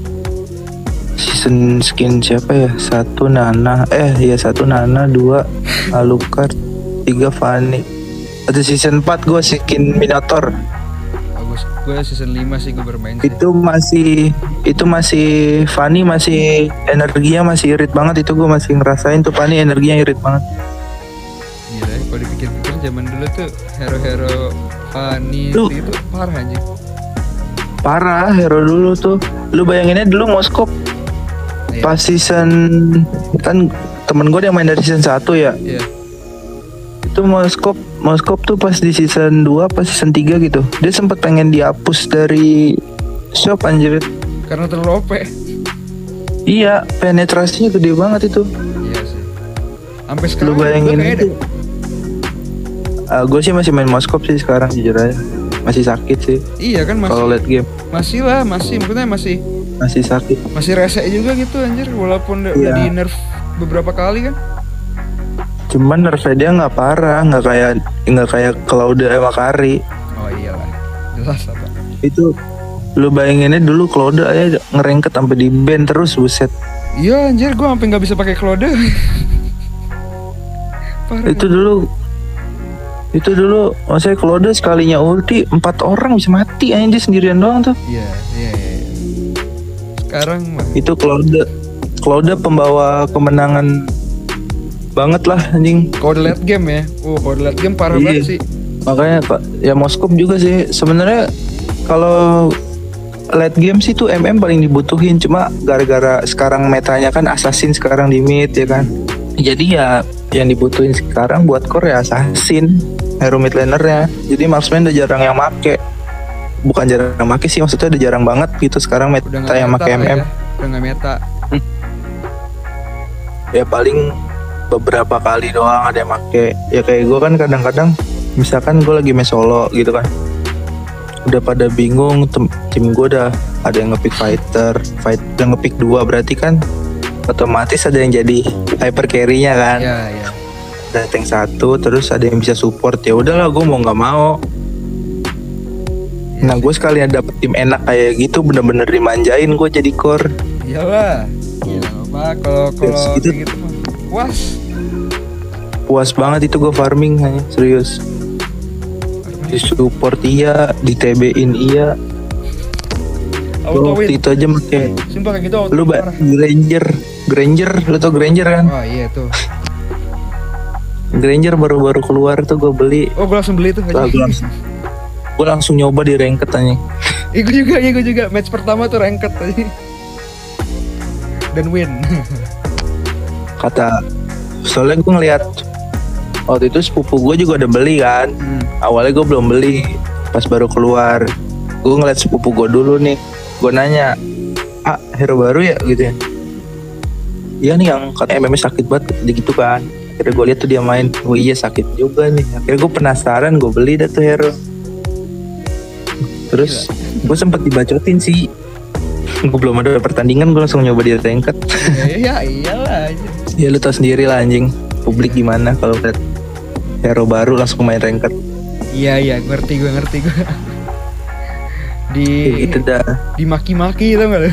season skin siapa ya? Satu Nana eh ya satu Nana dua Alucard tiga Fanny ada season 4 gue skin Minotaur gue season 5 sih gue bermain sih. itu masih itu masih Fanny masih energinya masih irit banget itu gue masih ngerasain tuh Fanny energinya irit banget Gila ya, kalau dipikir-pikir zaman dulu tuh hero-hero Fanny Lu- itu parah anjing parah hero dulu tuh lu bayanginnya dulu Moskop Iya. pas season kan temen gue yang main dari season 1 ya Iya. Itu Moskop Moskop tuh pas di season 2 pas season 3 gitu. Dia sempet pengen dihapus dari shop anjir. Karena terlalu OP iya penetrasinya gede banget itu. Iya sih. Sampai lu sekarang bayangin gua kayak itu gue sih masih main Moskop sih sekarang jujur aja. Masih sakit sih. Iya kan masih kalau late game. masih lah masih maksudnya masih masih sakit. masih rese juga gitu anjir. Walaupun udah, udah Iya. di nerf beberapa kali kan cuman nerfnya dia nggak parah nggak kayak nggak kayak Claudia sama Kari oh iyalah jelas apa itu lu bayanginnya dulu Claudia aja ngerengket sampai di band terus buset. Iya anjir gue sampai nggak bisa pakai Claude. Parah. Itu dulu itu dulu maksudnya Claudia sekalinya ulti empat orang bisa mati aja sendirian doang tuh. Iya iya iya. Iya. sekarang mah itu Claudia Claudia pembawa kemenangan banget lah anjing. Late game ya? Oh kode late game parah Iya. banget sih. Makanya pak ya Moskop juga sih. Sebenarnya kalau late game sih tuh MM paling dibutuhin. Cuma gara-gara sekarang metanya kan assassin sekarang di mid ya kan? Jadi ya yang dibutuhin sekarang buat core ya assassin hero mid lanernya. Jadi marksman udah jarang yang make. Bukan jarang yang make sih maksudnya udah jarang banget gitu sekarang meta udah yang make MM ya. udah nggak meta. Ya paling beberapa kali doang ada yang make. Ya kayak gue kan kadang-kadang misalkan gue lagi main solo gitu kan udah pada bingung tim gue udah ada yang ngepick fighter fight yang ngepick dua berarti kan otomatis ada yang jadi hyper carry-nya kan. Iya iya ada tank satu terus ada yang bisa support. Ya udahlah gue mau nggak mau. Nah gue sekalian dapet tim enak kayak gitu bener-bener dimanjain gue jadi core. Iyalah. Ya apa kalau kalau gitu mah puas? Puas banget itu gue farming hanya serius. Di support iya di TB-in iya. Auto win itu aja make sumpah kayak gitu auto lu win ba- parah. Granger. Granger lu tau Granger kan? Oh iya tuh. Granger baru-baru keluar tuh gue beli. Oh gue langsung beli tuh Lah, gue langsung gue langsung nyoba di ranked aja Iya gue juga, iya gue juga. Match pertama tuh ranked tadi. Dan win. kata soalnya gue ngeliat waktu itu sepupu gue juga udah beli kan. Hmm. awalnya gue belum beli pas baru keluar. Gue ngeliat sepupu gue dulu nih gue nanya ah hero baru ya? Gitu ya. Iya nih yang kan MM sakit banget dia gitu kan. Akhirnya gue lihat tuh dia main oh iya sakit juga nih. Akhirnya gue penasaran gue beli dah tuh hero. Terus gue sempet dibacotin sih. Gue belum ada pertandingan gue langsung nyoba di ranked ya iyalah. Ya lu tau sendiri lah anjing. Publik gimana kalau liat hero baru langsung main ranked? Iya iya, ngerti gue ngerti gue. Di Kayak gitu dah. dimaki-maki tau gak lu?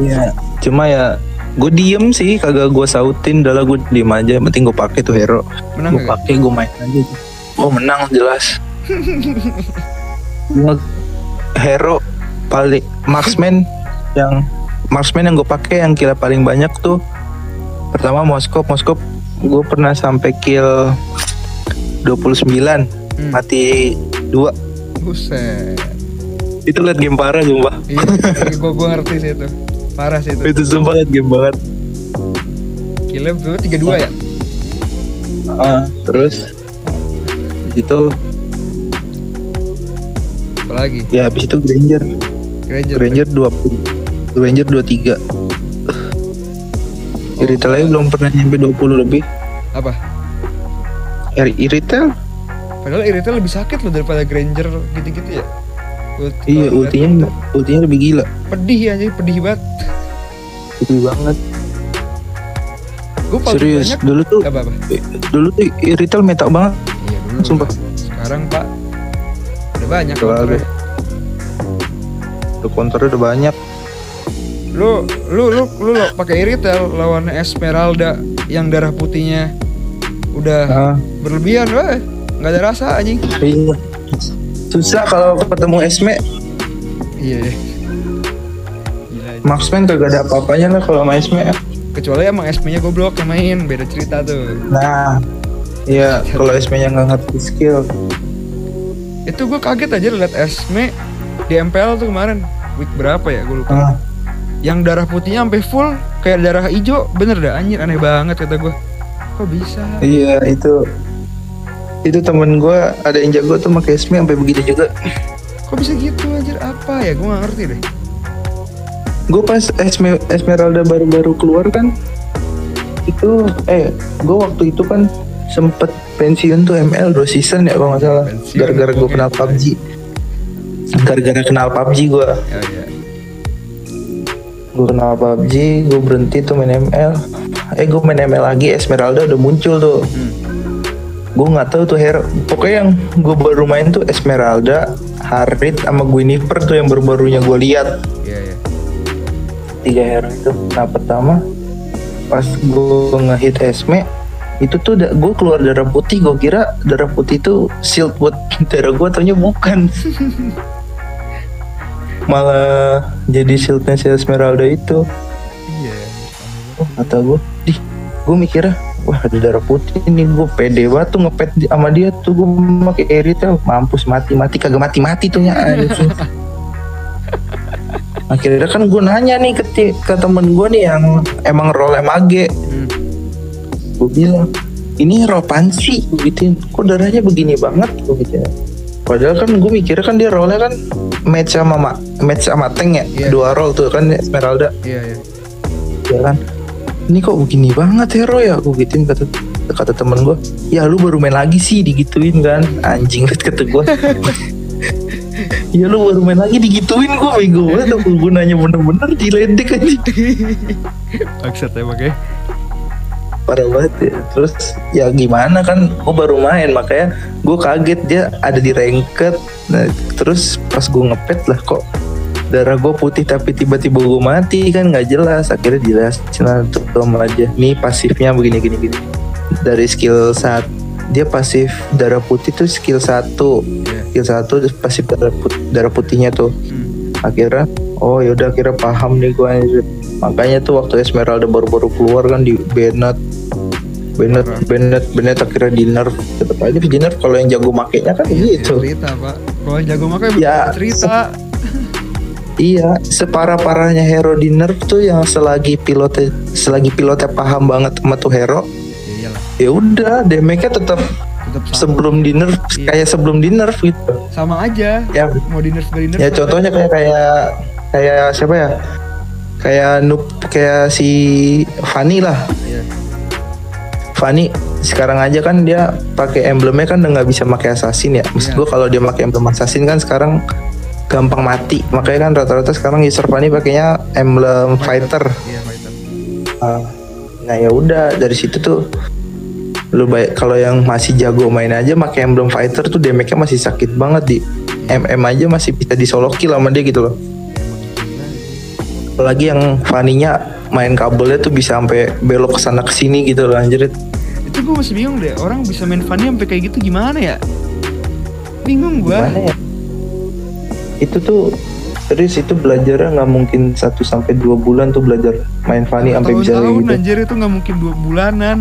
Iya, cuma ya gue diem sih kagak gue sautin. Udah gue diem aja. Yang penting gue pakai tuh hero. Menang gue pakai gue main aja. Oh menang jelas. Hero paling marksman yang marksman yang gue pakai yang kira paling banyak tuh pertama Moskop Moskop gue pernah sampai kill 29 Hmm. mati dua Buset. itu liat game parah sumpah Iya, gue gue ngerti sih itu. Parah sih itu. itu sumpah liat game banget Killnya berapa? Tiga dua ya? Ah, terus itu apalagi Ya habis itu Granger. Granger Granger 20. Granger 23. Oh, Retail aja belum pernah nyampe 20 lebih. apa RI retail? padahal Irita lebih sakit loh daripada Granger gitu-gitu ya Ulti- Iya, ultinya ultinya lebih gila. pedih ya jadi pedih banget Gede banget. gue Serius, banyak dulu tuh apa apa dulu tuh retail metak banget. iya dulu Sumpah. sekarang pak udah banyak counternya. Tuh counternya udah banyak. Lu lu lu lu lo pakai Iritel lawan Esmeralda yang darah putihnya udah Ah, berlebihan wah nggak ada rasa anjing. Iya. Susah kalau ketemu Esme, iya iya. Marksman kagak ada apa-apanya lah kalau sama Esme. kecuali emang SP nya goblok yang main beda cerita tuh. Nah, iya kalau Esme-nya nggak ngerti skill. itu gue kaget aja liat Esme di MPL tuh kemarin. Week berapa ya gue lupa. Ah, yang darah putihnya sampai full kayak darah hijau. Bener dah anjir aneh banget kata gue kok bisa? Iya itu itu temen gue ada yang jago tuh pakai Esme sampai begitu juga. kok bisa gitu anjir? Apa ya? Gue gak ngerti deh. Gue pas Esme, Esmeralda baru-baru keluar kan itu eh gue waktu itu kan sempet pensiun tuh ML 2 season ya kalau nggak salah. Gara-gara gue kenal PUBG gara-gara kenal PUBG gue ya ya gue kenal PUBG gue berhenti tuh main ML eh gue main ML lagi Esmeralda udah muncul tuh. Hmm. gue nggak tahu tuh hero pokoknya yang gue baru main tuh Esmeralda Harit sama Guinevere tuh yang baru-barunya gue lihat. Ya ya tiga hero itu. Nah pertama pas gue ngehit Esme itu tuh da- gue keluar darah putih. Gue kira darah putih itu shield buat darah gue taunya bukan malah jadi shieldnya si Esmeralda itu. Iya oh, kata gue di gue mikirnya wah ada darah putih ini gue pede banget tuh ngepet sama dia tuh gue pakai Eritel mampus mati mati kagak mati mati tuh ya akhirnya kan gue nanya nih ke, ke temen gue nih yang emang role mage. Hmm. gue bilang ini gue gituin kok darahnya begini banget? Gue gitu padahal kan gue mikirnya kan dia role kan match sama ma- match sama tank ya? Iya. dua role tuh kan Esmeralda. Iya iya. Ya kan? Ini kok begini banget hero ya gue gituin kata kata temen gue ya lu baru main lagi sih digituin kan? Anjing kata gue ya lu baru main lagi digituin gue bego banget. Aku gue nanya bener-bener diledek aja maksud emang ya parah banget ya. Terus ya gimana kan gue baru main makanya gue kaget dia ada di ranked. Nah, terus pas gue ngepet lah kok darah gue putih tapi tiba-tiba gue mati kan nggak jelas. Akhirnya jelasin lah tuh sama aja. Nih pasifnya begini gini gini. Dari skill saat dia pasif darah putih tuh skill satu. Iya. skill satu pasif darah, put- darah putihnya tuh. Hmm. akhirnya oh yaudah akhirnya paham nih gue makanya tuh waktu Esmeralda baru-baru keluar kan di Bennett Bennett Parah. Bennett Bennett akhirnya di nerf tetap aja di nerf kalau yang jago makainya kan Iya, gitu. cerita pak. Kalau yang jago makanya Ya, cerita. iya separah parahnya hero di nerf tuh yang selagi pilotnya selagi pilotnya paham banget sama tuh hero ya udah damage-nya tetap sebelum di nerf Iya. kayak sebelum di nerf gitu. Sama aja. Ya. Mau di nerf gak di nerf ya contohnya kayak kayak kayak siapa ya? Kayak noob kayak si Fanny lah Iya. Fanny sekarang aja kan dia pakai emblemnya kan udah nggak bisa pakai assassin ya. Maksud Iya. gua kalau dia pakai emblem assassin kan sekarang gampang mati. Makanya kan rata-rata sekarang user Fanny pakainya emblem fighter. iya fighter Ah, Nah ya udah dari situ tuh lu baik kalau yang masih jago main aja pakai emblem fighter tuh damage-nya masih sakit banget di MM aja masih bisa disoloki sama dia gitu loh. sih. Apalagi yang Fanny-nya main kabelnya tuh bisa sampai belok ke sana ke sini gitu loh anjir. itu gue masih bingung deh orang bisa main Fanny sampai kayak gitu gimana ya bingung gue Gimana ya? Itu tuh serius itu belajarnya nggak mungkin 1 sampai dua bulan tuh belajar main Fanny sampai bisa kayak gitu. anjir itu nggak mungkin dua bulanan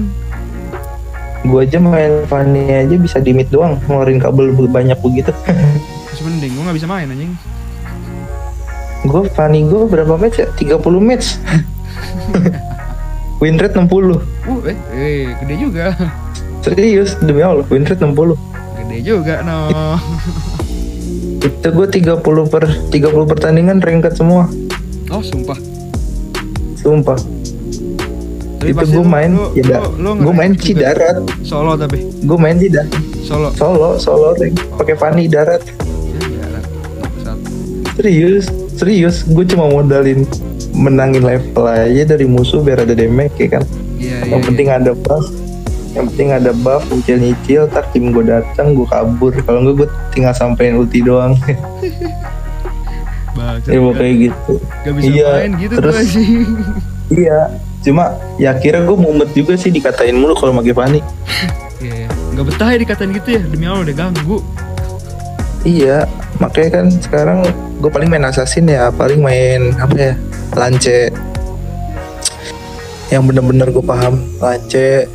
Gua aja main Fanny aja bisa di mid doang ngeluarin kabel be- banyak begitu. mending gue nggak bisa main anjing gue Fanny gue berapa match ya? 30 match. win rate 60. uh eh, eh gede juga Serius demi Allah win rate 60. gede juga no Itu gue 30 per 30 pertandingan ranket semua. Oh sumpah. Sumpah. Tapi itu gue main lu- ya lu- lu gue main di darat. Solo tapi Gue main di darat. solo. Solo, solo rank pakai Fanny darat. Ya, darat. Satu. Serius, serius. Gue cuma modalin menangin level aja dari musuh biar ada damage ya kan. Iya iya. yang penting ada buff yang penting ada buff nyicil nyicil tak tim gue datang gue kabur kalau enggak gue tinggal sampein ulti doang Bangsat, ya gak- pokoknya gitu Gak bisa Iya, main gitu terus- sih. iya cuma ya kira gue mumet juga sih dikatain mulu kalau pakai panik Iya. Gak betah ya dikatain gitu ya. Demi Allah udah ganggu. iya makanya kan sekarang gue paling main assassin ya paling main apa ya lance yang bener-bener gue paham lance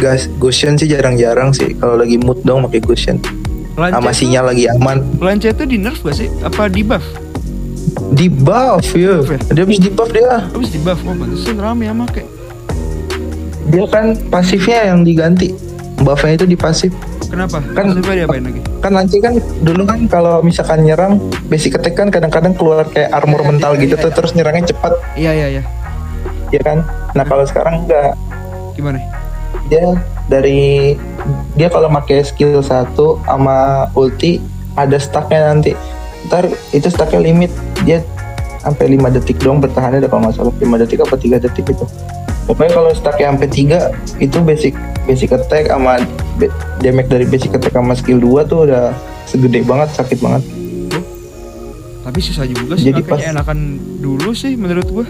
gas Gushen sih jarang-jarang sih kalau lagi mood dong pakai Gushen Lance sama sinyal lagi aman Lance itu di nerf gak sih? Apa di buff? di buff ya Buff ya? dia habis di buff dia Habis di buff. Oh pantesan rame ya make. dia kan pasifnya yang diganti buffnya itu di pasif Kenapa? Kan- Maksudnya diapain lagi? kan nanti kan dulu kan kalau misalkan nyerang basic attack kan kadang-kadang keluar kayak armor Iya, mental iya, gitu iya, tuh iya. terus nyerangnya cepat Iya iya iya. ya kan nah kalau sekarang enggak Gimana? dia dari dia kalau pakai skill 1 sama ulti ada stacknya nanti ntar itu stacknya limit dia sampai 5 detik dong bertahannya ada kalau nggak salah 5 detik apa 3 detik itu pokoknya kalau stacknya sampai 3 itu basic basic attack sama damage dari basic attack sama skill 2 tuh udah segede banget sakit banget Tapi susah juga sih Jadi pas- enakan dulu sih menurut gua.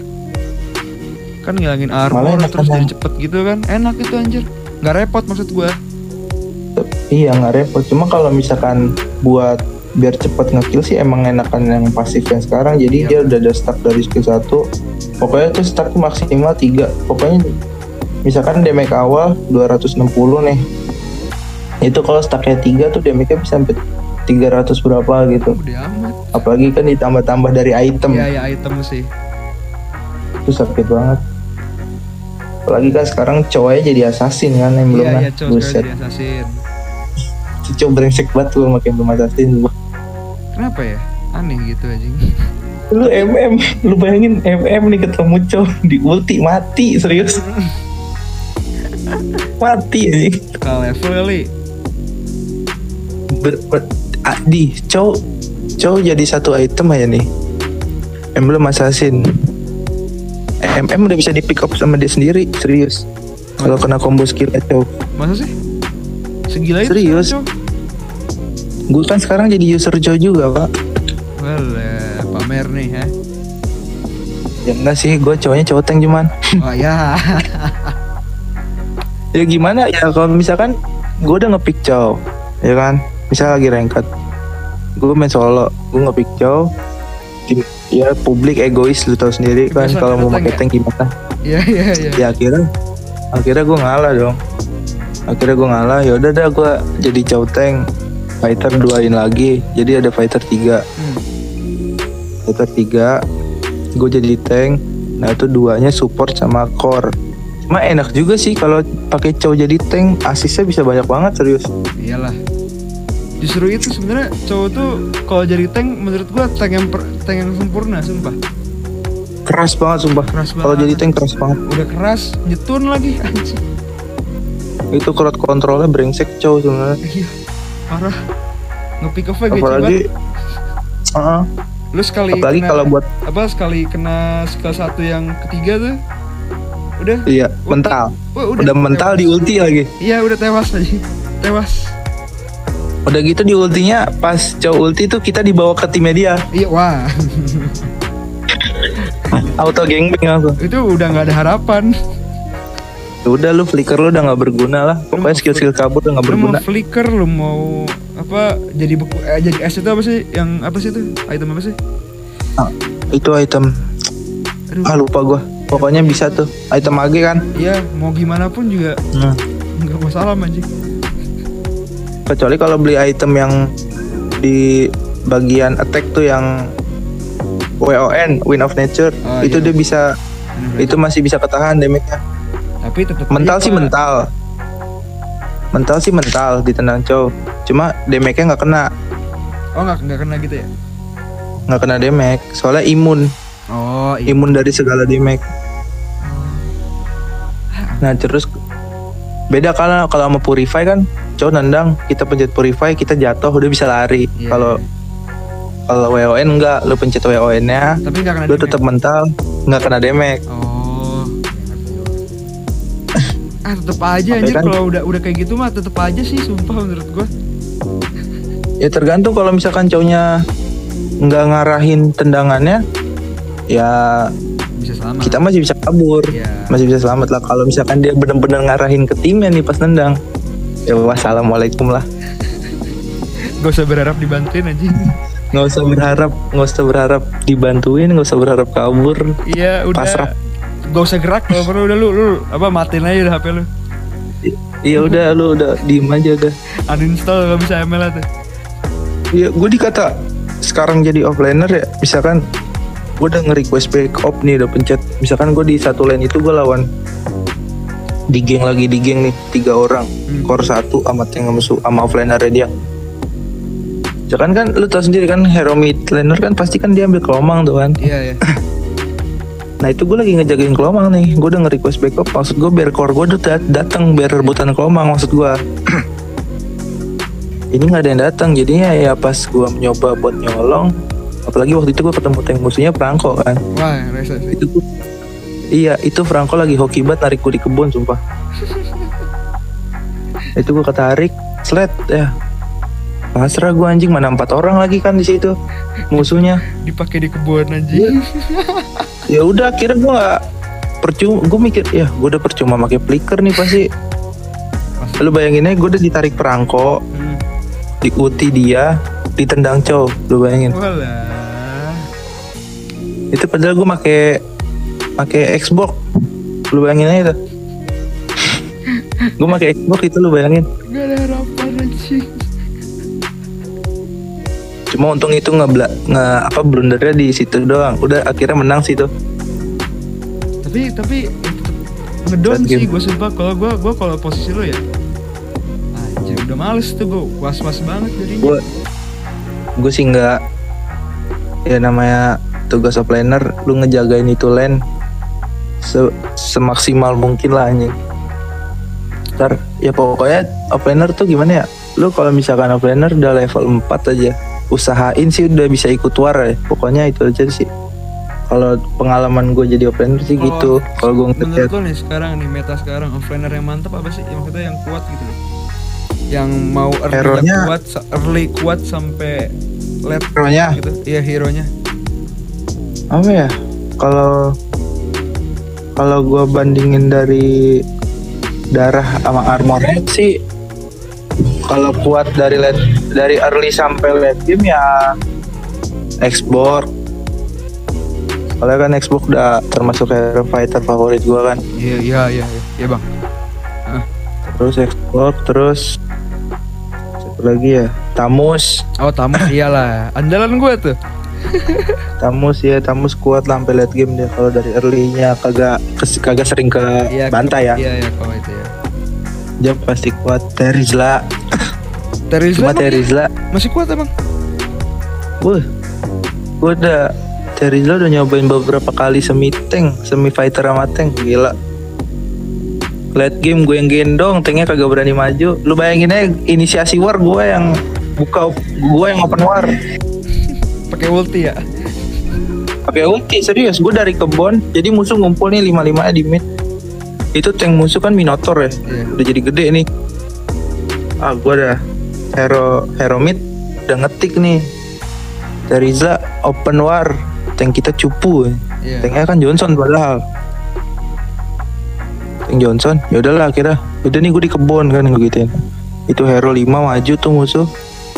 Kan ngilangin armor terus jadi cepet gitu kan. Enak itu anjir. Nggak repot maksud gua. iya nggak repot cuma kalau misalkan buat biar cepet ngekill sih emang enakan yang pasif yang sekarang. Jadi Iya. dia udah ada stack dari skill 1 pokoknya tuh stack maksimal 3 pokoknya misalkan damage awal 260 nih. Itu kalau stacknya 3 tuh damage-nya bisa sampai 300 berapa gitu. Apalagi kan ditambah-tambah dari item. Iya iya item sih. itu sakit banget. Apalagi kan sekarang cowoknya jadi assassin kan yang belum Iya iya cowok jadi assassin. cowok brengsek banget tuh makin belum assassin Kenapa ya? Aneh gitu anjing. lu MM lu bayangin MM nih ketemu cowok di ulti mati serius mati nih Kal level kali. ber, ber, ah, di cowok cowok jadi satu item aja nih emblem assassin MM udah bisa di pick up sama dia sendiri serius kalau kena combo skill cowok Masa sih? Segila itu Serius? Gue kan sekarang jadi user Joe juga pak Well, eh, pamer nih ya. ya enggak sih gue cowoknya cowok tank cuman Oh ya. ya gimana ya kalau misalkan gue udah ngepick cow ya kan misal lagi ranked gue main solo gue ngepick cow ya publik egois lu tau sendiri kan kalau mau pakai ya? tank gimana Iya iya iya. ya akhirnya akhirnya gue ngalah dong akhirnya gue ngalah ya udah dah gue jadi cow tank fighter duain lagi jadi ada fighter 3 Hmm. fighter 3 gue jadi tank nah itu duanya support sama core cuma enak juga sih kalau pakai cow jadi tank asisnya bisa banyak banget serius Iyalah. Justru itu sebenarnya cowok tuh kalau jadi tank menurut gua tank yang per- tank yang sempurna sumpah. keras banget sumpah Keras kalau jadi tank keras banget Udah keras, nyetun lagi anjing. itu crowd kontrolnya brengsek cow sebenarnya Iya. Parah. Ngepick off aja apalagi Heeh. Lu sekali apalagi kena- kalau buat apa sekali kena skill satu yang ketiga tuh? Udah? Iya mental. Wah, udah, mental di ulti lagi. Iya udah tewas aja tewas. Udah gitu di ultinya pas cow ulti tuh kita dibawa ke timnya dia. Iya wah. Auto gangbang langsung itu udah nggak ada harapan. Ya udah lu flicker lu udah nggak berguna lah. Pokoknya skill skill kabur udah nggak lu mau berguna. flicker lu mau apa jadi beku eh, jadi es itu apa sih? Yang apa sih itu? Item apa sih? Itu item. Aduh. Ah lupa gua. Pokoknya bisa tuh. Item AG kan? Iya mau gimana pun juga nah, nggak masalah anjing kecuali kalau beli item yang di bagian attack tuh yang WON Win of Nature Oh, itu iya. dia bisa itu masih bisa ketahan damage-nya tapi tetap mental sih mental. mental sih mental di tenang cow cuma damage-nya nggak kena. Oh nggak nggak kena gitu ya? nggak kena damage soalnya imun. Oh iya. imun dari segala damage. Nah terus beda kalau kalau sama purify kan cowok nendang kita pencet purify kita jatuh udah bisa lari. Iya. kalau kalau WON enggak lu pencet WON nya Tapi nggak kena lu tetap mental nggak kena damage. Oh. Ah tetep aja anjir kan- kalau udah udah kayak gitu mah tetep aja sih sumpah menurut gua. ya tergantung kalau misalkan cowoknya nggak ngarahin tendangannya ya Bisa selamat. kita masih bisa kabur Iya. masih bisa selamat lah kalau misalkan dia bener-bener ngarahin ke timnya nih pas nendang ya wassalamualaikum lah Gak usah berharap dibantuin anjing. nggak usah berharap nggak usah berharap dibantuin nggak usah berharap kabur Iya udah. Pasrah. Gak usah gerak kalau perlu udah lu, lu apa matiin aja udah HP lu. iya udah lu udah diem aja udah Uninstall kalau bisa ML tuh. Iya, gue dikata sekarang jadi offlaner ya. Misalkan gue udah nge-request backup nih, udah pencet. Misalkan gue di satu lane itu gue lawan di geng lagi di geng nih tiga orang, Hmm. core satu sama tank sama musuh sama offlaner dia. Misalkan kan lu tau sendiri kan hero mid laner kan pasti kan dia ambil kelomang tuh kan. Iya ya. Nah itu gue lagi ngejagain kelomang nih, gue udah nge-request backup. Maksud gue biar core gue udah dat- datang biar rebutan kelomang maksud gue. Ini nggak ada yang datang, jadinya ya pas gue nyoba buat nyolong, apalagi waktu itu gue ketemu tank musuhnya Franco kan. Wah, rese sih. Itu tuh, iya itu Franco lagi hoki banget narik gue di kebun sumpah. itu gue ketarik, slet ya. Pasrah gue anjing mana empat orang lagi kan di situ musuhnya. Dipakai di kebun anjing. ya udah akhirnya gue nggak percuma gue mikir ya gue udah percuma pakai flicker nih pasti lu bayangin aja gue udah ditarik perangko Hmm. diuti dia ditendang cow lu bayangin Walah. itu padahal gue make pakai Xbox lu bayangin aja tuh gue pakai Xbox itu lu bayangin Gak ada harapan anjing. Cuma untung itu nggak nge apa blundernya di situ doang. Udah akhirnya menang sih tuh Tapi tapi ngedon sih gue sumpah. Kalau gue gue kalau posisi lo ya. Anjir udah males tuh gue was was banget jadinya. gue gue sih nggak ya namanya tugas offlaner lu ngejagain itu lane se- semaksimal mungkin lah anjing. Ntar ya pokoknya offlaner tuh gimana ya? Lu kalau misalkan offlaner udah level 4 aja usahain sih udah bisa ikut war ya pokoknya itu aja sih kalau pengalaman gue jadi offlaner sih Kalau gitu kalau gue Menurut ngeliat lo nih sekarang nih meta sekarang offlaner yang mantap apa sih? Yang maksudnya yang kuat gitu loh. Yang mau early Hero-nya- kuat, early kuat sampai late hero-nya gitu. Iya hero-nya. apa ya kalau kalau gue bandingin dari darah sama armornya sih kalau kuat dari late, dari early sampai late game ya Xbox. Soalnya kan Xbox udah termasuk hero fighter favorit gue kan. Iya iya iya iya bang. terus Xbox terus satu lagi ya? Tamus. Oh tamu iyalah. Andalan gue tuh. Tamus ya Tamus kuat lah sampai late game dia. Kalau dari early-nya kagak kagak sering ke Iya bantai ya. Iya iya kalau itu ya. dia pasti kuat. Terizla Terizla cuma Terizla masih kuat emang. Wah, gue udah Terizla udah nyobain beberapa kali semi tank, semi fighter sama tank, gila. Late game gue yang gendong, tanknya kagak berani maju. Lu bayangin aja inisiasi war gue yang buka, gue yang open war. Pakai ulti ya. Pakai ulti serius, gue dari kebon, jadi musuh ngumpul nih lima lima di mid. Itu tank musuh kan Minotaur ya, Iya. udah jadi gede nih. Ah, gue udah hero hero mid udah ngetik nih. Terizla open war, tank kita cupu. Iya. Tanknya kan Johnson padahal. Tank Johnson, ya udahlah akhirnya. Udah nih gue di kebun kan gue gituin. Itu hero 5 maju tuh musuh.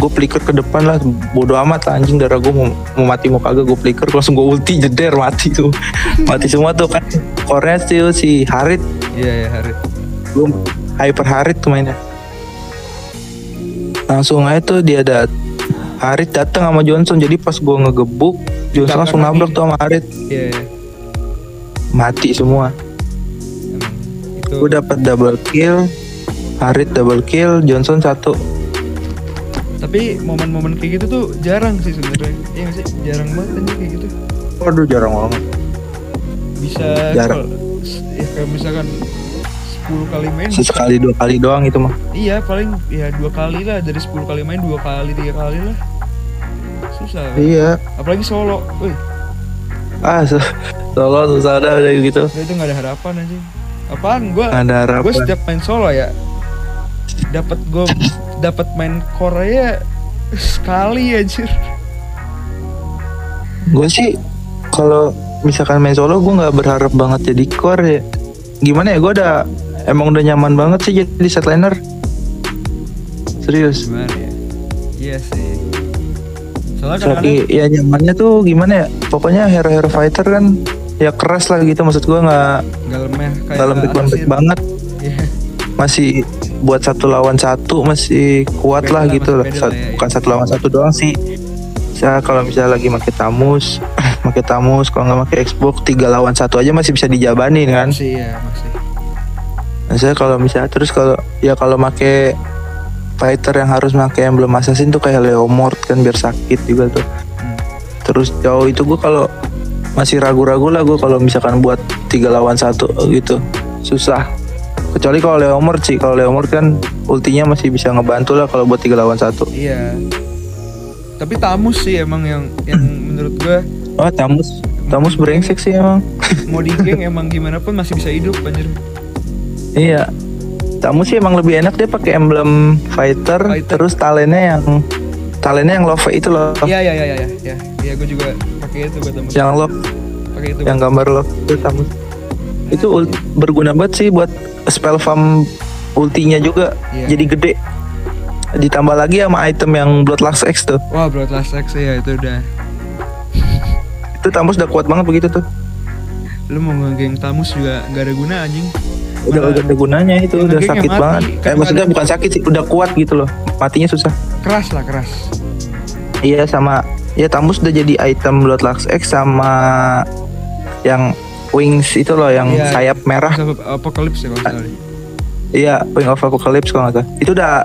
Gue flicker ke depan lah, bodo amat lah anjing darah gue mau, mau mati mau kagak gue flicker langsung gue ulti jeder mati tuh. mati semua tuh kan. Korea tuh si Harit, Iya iya hari. gue hyper Harit tuh mainnya. Langsung aja tuh dia ada Harit datang sama Johnson jadi pas gue ngegebuk Johnson langsung nabrak tuh sama Harit Iya iya. mati semua itu. gue dapat double kill Harit double kill Johnson satu tapi momen-momen kayak gitu tuh jarang sih sebenarnya iya sih jarang banget anjing kayak gitu Waduh jarang banget. bisa Jarang. kalau- ya kayak misalkan 10 kali main Sesekali dua kali doang itu mah. iya paling ya dua kali lah dari 10 kali main dua kali tiga kali lah susah? Iya. apalagi solo wih Ah, so, solo susah dah udah gitu. itu nggak ada harapan aja apaan gua Nggak ada harapan. gue setiap main solo ya dapat gue dapat main Korea sekali anjir Gue sih kalau misalkan main solo gue nggak berharap banget jadi core ya. Gimana ya? Gue udah emang udah nyaman banget sih jadi setliner. Serius. gimana ya iya sih soalnya ya nyamannya tuh gimana ya? Pokoknya hero-hero fighter kan ya keras lah gitu maksud gue nggak nggak lemeh kayak nggak Assassin. banget Iya. masih buat satu lawan satu masih kuat Beda lah lah, gitu lah ya, bukan satu lawan satu doang sih saya kalau misalnya lagi pakai tamus pakai tamus kalau nggak pakai Xbox tiga lawan satu aja masih bisa dijabanin kan masih ya masih saya kalau misalnya terus kalau ya kalau pakai fighter yang harus pakai emblem assassin tuh kayak Leomord kan biar sakit juga tuh. Terus jauh itu gue kalau masih ragu-ragu lah gue kalau misalkan buat tiga lawan satu gitu. Susah. Kecuali kalau Leomord sih kalau Leomord kan ultinya masih bisa ngebantu lah kalau buat tiga lawan satu. Iya. Tapi tamus sih emang yang yang menurut gue oh Tamus. Tamus brengsek sih emang. mau di geng emang gimana pun masih bisa hidup anjir iya. Tamus sih emang lebih enak dia pakai emblem fighter, Fighter. terus talentnya yang talentnya yang love itu loh. Iya iya iya iya iya. Iya gue juga pakai itu buat tamus yang love. Pakai itu. Yang gambar love itu Tamus itu ul- berguna banget sih buat spell farm ultinya juga. Iya. jadi gede. Ditambah lagi sama item yang Bloodlust X tuh. Wah Bloodlust X ya itu udah. Itu Tamus udah kuat banget begitu tuh. Lu mau ngegeng tamus juga nggak ada guna anjing udah udah ada gunanya itu udah sakit mati, banget. kan eh maksudnya ada- bukan sakit sih udah kuat gitu loh. Matinya susah. Keras lah keras. Iya sama ya Tamus udah jadi item Bloodlust X sama yang wings itu loh yang Iya. sayap merah. Apocalypse ya kalau iya wing of apocalypse kalau nggak salah. Itu udah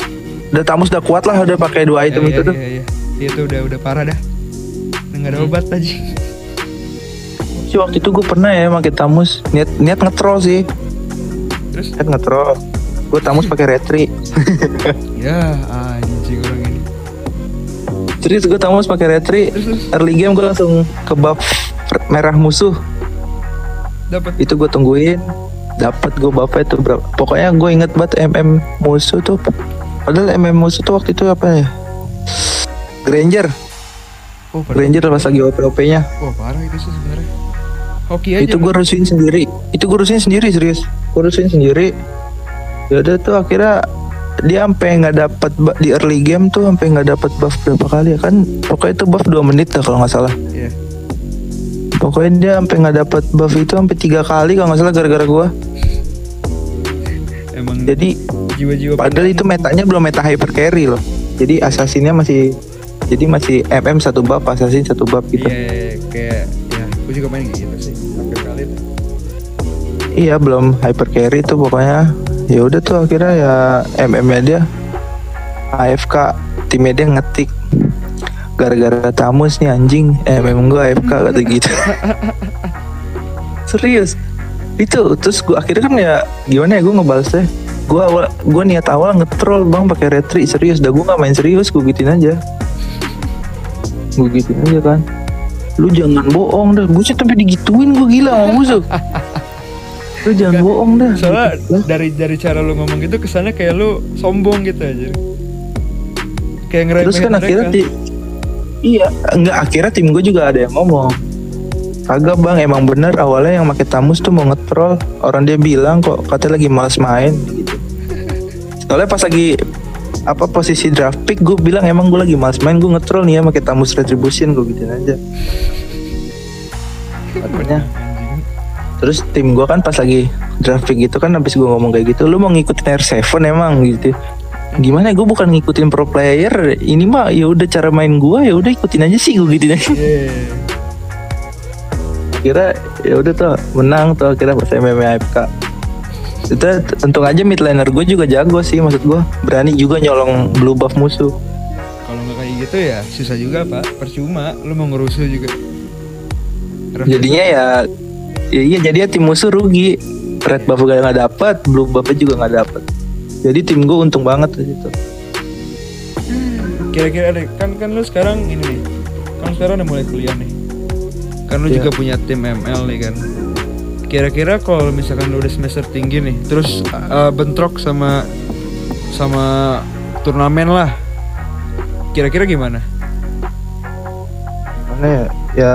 udah Tamus udah kuat lah udah pakai dua item Iya, itu iya, tuh. iya, iya. Iya, itu udah udah parah dah. Nggak ada Hmm. obat aja sih waktu itu gue pernah ya pakai Tamus. Niat niat ngetrol sih terus? Niat ngetrol. Gue Tamus pakai retri. Ya anjing orang ini. Serius gue Tamus pakai retri. Terus terus? Early game gue langsung ke buff merah musuh. Dapat itu gue tungguin. Dapat gue buffnya tuh berapa pokoknya gue inget banget MM musuh tuh. Padahal MM musuh tuh waktu itu apa ya? Granger. Oh Granger pas lagi OP OP nya wah parah itu sih sebenarnya hoki aja itu gue rusuhin sendiri. Itu gue rusuhin sendiri serius. Gue rusuhin sendiri. Ya udah tuh akhirnya dia sampai nggak dapat di early game tuh sampai nggak dapat buff berapa kali ya kan. Pokoknya itu buff 2 menit dah kalau nggak salah. Iya. pokoknya dia sampai nggak dapat buff itu sampai tiga kali kalau nggak salah gara-gara gue emang jadi jiwa-jiwa Padahal itu metanya belum meta hyper carry loh. Jadi assassinnya masih jadi masih MM satu bab, assassin satu bab gitu. iya kayak ya gue juga main gitu sih. Iya belum hyper carry tuh pokoknya. Ya udah tuh akhirnya ya MM-nya dia AFK timnya dia ngetik. Gara-gara tamus nih anjing. MM gue AFK kata gitu. Serius? Itu terus gue akhirnya kan ya gimana ya gue ngebalasnya gue awal gue niat awal ngetrol bang pakai retri. Serius dah gue nggak main serius gue gituin aja. Gue gituin aja kan. Lu jangan bohong dah buset tapi digituin gue gila sama musuh lu jangan bohong dah. Soalnya dari dari cara lu ngomong gitu kesannya kayak lu sombong gitu aja. Kayak ngeremehin terus kan akhirnya mereka. ti- iya enggak akhirnya tim gue juga ada yang ngomong. Kagak bang emang bener awalnya yang pakai tamus tuh mau ngetrol. Orang dia bilang kok katanya lagi malas main gitu. Soalnya pas lagi apa posisi draft pick gue bilang emang gue lagi malas main gue ngetrol nih ya pakai tamus retribution gue gituin aja. Anjing. Terus tim gue kan pas lagi draft pick gitu kan habis gue ngomong kayak gitu lu mau ngikutin R7 emang? Gitu. Gimana? Gue bukan ngikutin pro player. Ini mah ya udah cara main gue ya udah ikutin aja sih gue aja. Iya. kira ya udah tuh menang tuh kira pas MMA AFK itu untung aja mid laner gue juga jago sih maksud gue berani juga nyolong blue buff musuh. Kalau gitu ya susah juga pak. Percuma lu mau ngerusuh juga. Jadinya ya ya iya jadinya tim musuh rugi. Red buff gak nggak dapat blue buff juga nggak dapat jadi tim gue untung banget di situ. Kira-kira deh kan kan lu sekarang ini nih kan sekarang udah mulai kuliah nih. Kan lu Iya. juga punya tim ML nih kan. Kira-kira kalau misalkan lu udah semester tinggi nih terus uh, bentrok sama sama turnamen lah kira-kira gimana? Mana ya? Ya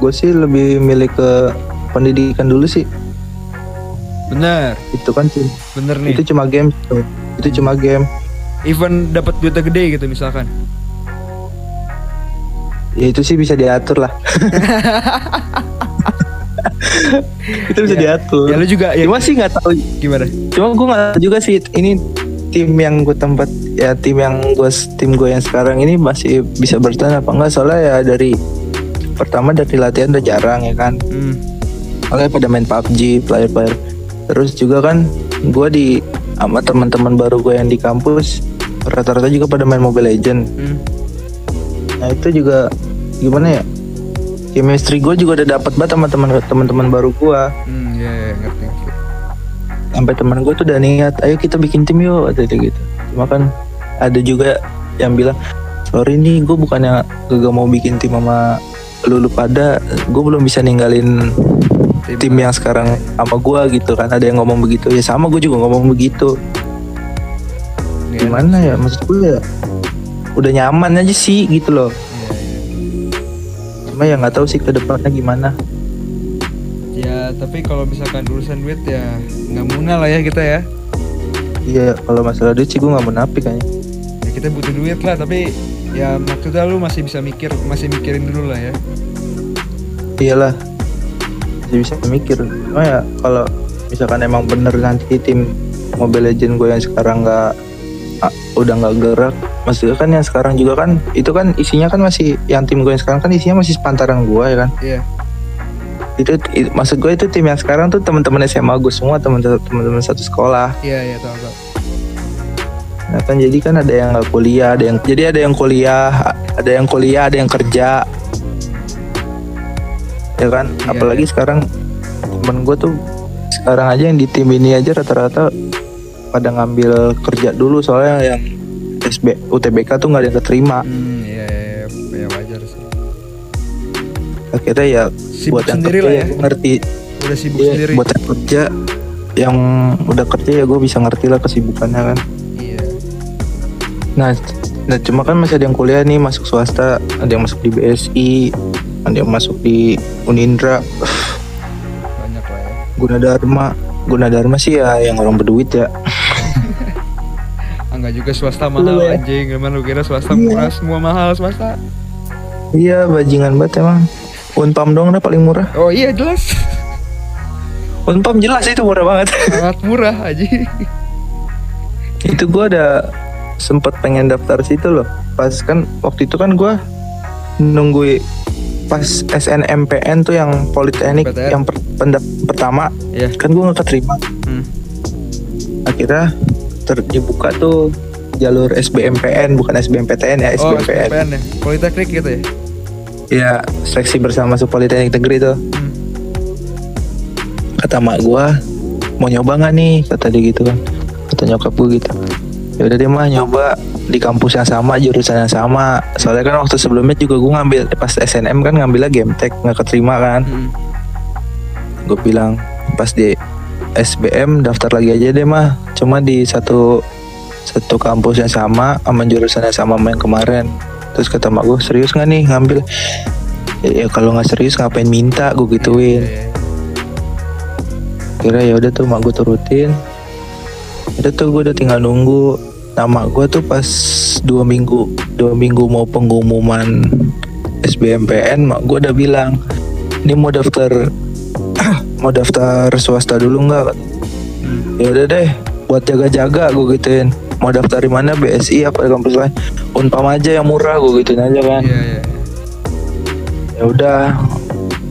gue sih lebih milih ke pendidikan dulu sih. Bener. Itu kan tim bener nih. Itu cuma game tuh. itu cuma game. Even dapat duitnya gede gitu misalkan. Ya itu sih bisa diatur lah. Itu bisa Ya. diatur. Ya lu juga ya. Cuma sih nggak tahu. Gimana? Cuma gue nggak tahu juga sih ini tim yang gue tempat ya tim yang gue tim gue yang sekarang ini masih bisa bertahan apa enggak soalnya ya dari pertama dari latihan udah jarang ya kan hmm. Soalnya pada main PUBG player-player terus juga kan gue di sama teman-teman baru gue yang di kampus rata-rata juga pada main Mobile Legend Hmm. nah itu juga gimana ya chemistry gue juga udah dapat banget sama teman teman-teman baru gue Hmm, ya, ya, ngerti, ngerti. sampai teman gue tuh udah niat ayo kita bikin tim yuk kata dia gitu cuma kan ada juga yang bilang sorry nih gue bukannya gak mau bikin tim sama lulu pada gue belum bisa ninggalin tim yang sekarang sama gue gitu kan ada yang ngomong begitu ya sama gue juga ngomong begitu Nggak gimana ya maksud gue ya udah nyaman aja sih gitu loh Iya, iya. cuma ya nggak tahu sih ke depannya gimana Ya, tapi kalau misalkan urusan duit ya nggak muna lah ya kita ya. iya kalau masalah duit sih gue nggak munafik kayaknya ya. Kita butuh duit lah, tapi ya maksudnya lu masih bisa mikir, masih mikirin dulu lah ya. iyalah masih bisa mikir cuma ya kalau misalkan emang bener nanti tim Mobile Legend gue yang sekarang nggak ah, udah nggak gerak maksudnya kan yang sekarang juga kan itu kan isinya kan masih yang tim gue yang sekarang kan isinya masih sepantaran gue ya kan Iya. itu, itu maksud gue itu tim yang sekarang tuh teman-teman SMA gue semua teman-teman satu sekolah Iya, iya, tahu tahu. Nah kan jadi kan ada yang nggak kuliah ada yang jadi ada yang kuliah ada yang kuliah ada yang kerja ya kan Iya, apalagi sekarang temen gue tuh sekarang aja yang di tim ini aja rata-rata pada ngambil kerja dulu soalnya yang SB UTBK tuh nggak ada yang keterima Hmm, iya, iya, iya, ya wajar sih. akhirnya ya Sibuk buat yang sendiri kerja lah ya ya. ngerti Udah sibuk Iya, sendiri. buat yang kerja yang udah kerja ya gue bisa ngerti lah kesibukannya kan Iya. Nah, nah cuma kan masih ada yang kuliah nih masuk swasta, ada yang masuk di BSI, ada yang masuk di Unindra, Banyak lah ya. Gunadarma. Gunadarma sih ya yang orang berduit ya. Ah, Enggak juga swasta mahal Lu ya. anjing. Gimana lu kira swasta Iya. murah semua mahal swasta? Iya, bajingan banget emang. Unpam dong dah paling murah. Oh iya jelas. Unpam jelas itu murah banget. Sangat murah aja. itu gua ada sempet pengen daftar situ loh. Pas kan waktu itu kan gua nunggu pas SNMPN tuh yang Politeknik PTN. yang per- pendap- pertama Iya. kan gua nggak keterima. Hmm. akhirnya ter- dibuka tuh jalur SBMPN bukan SBMPTN ya Oh, SBMPN SPPN ya. Politeknik gitu ya. ya seleksi bersama masuk Politeknik Negeri tuh Hmm. kata mak gua mau nyoba nggak nih kata dia gitu kan kata nyokap gua gitu ya udah deh mah nyoba di kampus yang sama jurusan yang sama. Soalnya kan waktu sebelumnya juga gua ngambil pas SNM kan ngambilnya Gemtek nggak keterima kan. Hmm. gue bilang pas di SBM daftar lagi aja deh mah cuma di satu satu kampus yang sama sama jurusan yang sama yang kemarin. Terus kata mak gue serius nggak nih ngambil? Ya, ya kalau nggak serius ngapain minta? Gue gituin. Iya, iya. kira ya udah tuh mak gue turutin udah tuh gue udah tinggal nunggu nama gue tuh pas dua minggu dua minggu mau pengumuman SBMPN mak gue udah bilang ini mau daftar mau daftar swasta dulu nggak? Ya udah deh buat jaga-jaga gue gituin. Mau daftar di mana? BSI apa kampus lain unpam aja yang murah gue gituin aja kan. Iya, iya. ya udah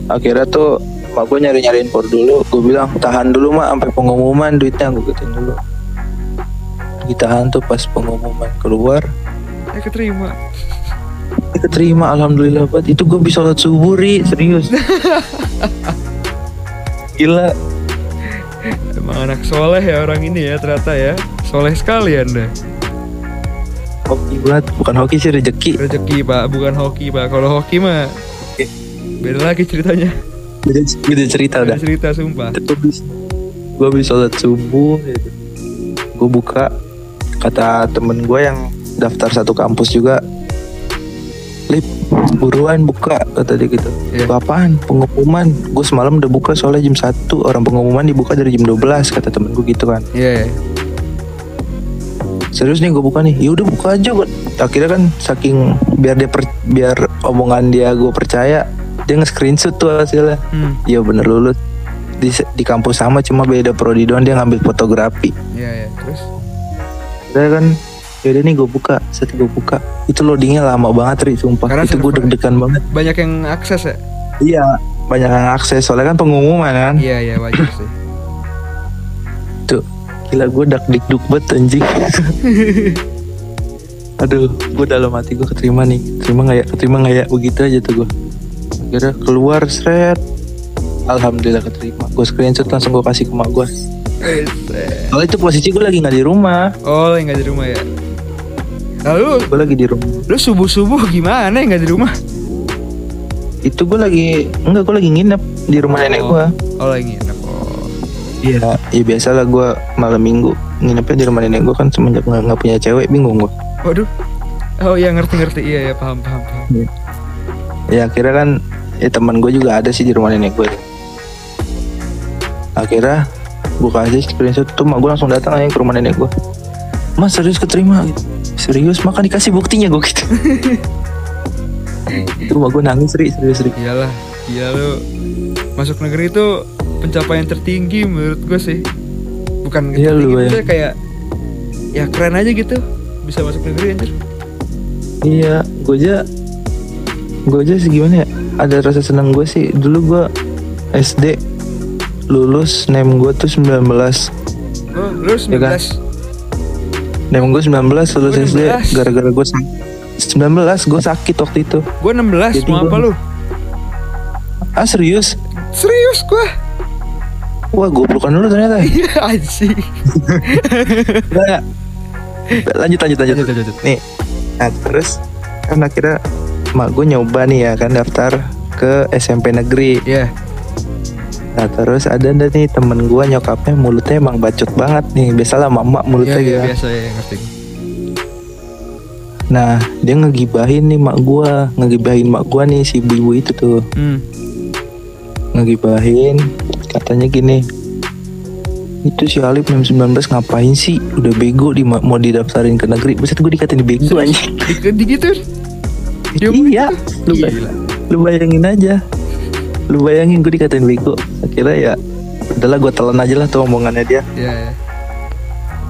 akhirnya tuh mak gue nyari nyari info dulu. Gue bilang tahan dulu mak sampai pengumuman duitnya gue gituin dulu ditahan tuh pas pengumuman keluar Eh keterima. Eh, keterima alhamdulillah banget itu gue bisa sholat subuh ri serius gila Emang anak soleh ya orang ini ya ternyata ya. Soleh sekali anda. hoki banget bukan hoki sih rezeki Rezeki pak, bukan hoki pak. Kalau hoki mah beda lagi ceritanya. beda, beda cerita udah Beda cerita sumpah. gue bisa gue bisa sholat subuh gitu. gue buka kata temen gue yang daftar satu kampus juga lip buruan buka kata dia gitu. "Buka apaan pengumuman gue semalam udah buka soalnya jam 1 orang pengumuman dibuka dari jam 12 kata temen gue gitu kan Iya. iya. serius nih gue buka nih ya udah buka aja gue akhirnya kan saking biar dia per- biar omongan dia gue percaya dia nge-screenshot tuh hasilnya Hmm. iya bener lulus di, di kampus sama cuma beda prodi doang dia ngambil fotografi Iya, iya. Terus? Udah kan? Yaudah nih gue buka. Set gue buka. Itu loadingnya lama banget Ri Sumpah. Karena Itu gue deg-degan banget. Banyak yang akses ya? Iya Banyak yang akses. Soalnya kan pengumuman kan? Iya, iya wajar sih. Tuh Gila gue dak dikduk banget anjing. Aduh Gue dalam hati gue keterima nih. Keterima gak ya? Keterima gak ya? Begitu aja tuh gue Akhirnya keluar Seret Alhamdulillah keterima. Gue screenshot langsung gue kasih ke mak gue Soalnya itu posisi gue lagi gak di rumah Oh, yang nggak di rumah ya? Lalu Gue lagi di rumah lu subuh subuh gimana ya nggak di rumah? Itu gue lagi Enggak gue lagi nginep Di rumah nenek gue Oh lagi nginep. Oh. Iya, ya biasa lah gue malam minggu nginepnya di rumah nenek gue kan semenjak nggak nggak punya cewek bingung gue. Waduh. Oh iya ngerti ngerti iya ya paham paham paham. Ya akhirnya kan ya teman gue juga ada sih di rumah nenek gue. Akhirnya gue kasih screenshot tuh mak gue langsung datang aja ke rumah nenek gue. Mas serius keterima gitu. Serius makan dikasih buktinya gue gitu. itu mak gue nangis seri serius seri. Iyalah, iya lu masuk negeri itu pencapaian tertinggi menurut gue sih. Bukan Iya, lu maksudnya kayak ya keren aja gitu bisa masuk negeri anjir. Iya, gue aja gue aja sih gimana ya? Ada rasa senang gue sih. Dulu gue SD lulus name gue tuh 19 Oh, lu 19. Iya kan? Name gue 19 lulus Gua SD 16. gara-gara gue sakit 19 gue sakit waktu itu Gue 16, Jadi mau apa gua- lu? Ah serius? Serius gua. Wah goblokan dulu ternyata Iya anjing. Nggak. Lanjut lanjut lanjut Lanjut, lanjut. Nih Nah terus Kan akhirnya Mak gue nyoba nih ya kan daftar ke SMP negeri Iya. Nah terus ada nih temen gue nyokapnya mulutnya emang bacot banget nih. Biasalah Iya, mulutnya iya gitu. biasa ya ngerti. Nah dia ngegibahin nih mak gue Ngegibahin mak gue nih si ibu-ibu itu tuh. Hmm. Ngegibahin Katanya gini itu si Alif 19 ngapain sih? Udah bego di mau didaftarin ke negeri. Buset gue dikatain bego anjing. Di, gitu. Dia iya lu, bay- lu bayangin aja lu bayangin gue dikatain bego. Akhirnya ya udahlah gue telan aja lah tuh omongannya dia. Iya, iya.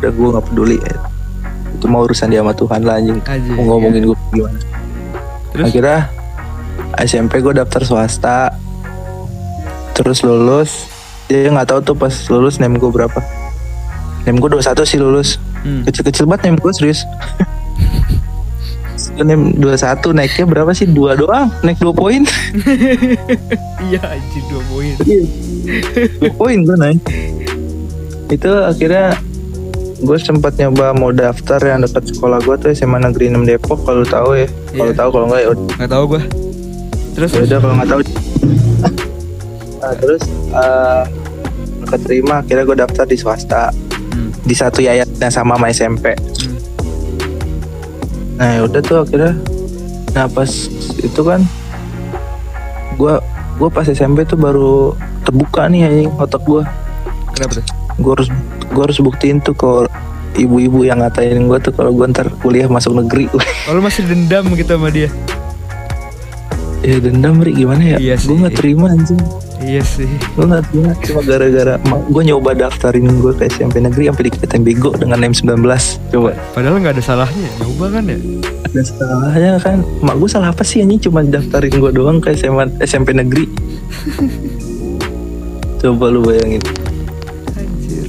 udah gue nggak peduli. Itu mau urusan dia sama Tuhan lah anjing. Aja, mau ngomongin gue gimana. Terus? akhirnya SMP gue daftar swasta. Terus lulus. Dia nggak tahu tuh pas lulus name gue berapa. Name gue 21 sih lulus. Hmm. kecil-kecil banget name gue serius name 21 naiknya berapa sih? Dua doang? Naik 2 poin? Iya anjir dua poin. 2 poin gue naik. Itu akhirnya gue sempat nyoba mau daftar yang dekat sekolah gue tuh SMA Negeri 6 Depok kalau tahu ya. Kalau Iya. tahu kalau enggak ya udah. Gak tau gue. Terus? Ya udah kalau nggak tahu. Nah, terus eh keterima akhirnya gue daftar di swasta. Hmm. di satu yayasan sama sama SMP Hmm. Nah ya udah tuh akhirnya. Nah pas itu kan gue gue pas SMP tuh baru terbuka nih anjing otak gue Kenapa tuh? gue harus gue harus buktiin tuh ke ibu-ibu yang ngatain gue tuh kalau gue ntar kuliah masuk negeri. Kalau masih dendam gitu sama dia. ya dendam Ri. Gimana ya? Iya gue nggak terima anjing Iya sih. nggak terima cuma gara-gara gue nyoba daftarin gue ke SMP negeri sampai dikatain bego dengan name 19 coba Padahal nggak ada salahnya. Nyoba kan ya. ada salahnya kan mak gue salah apa sih anjing cuma daftarin gue doang ke SMA SMP negeri coba lu bayangin Anjir.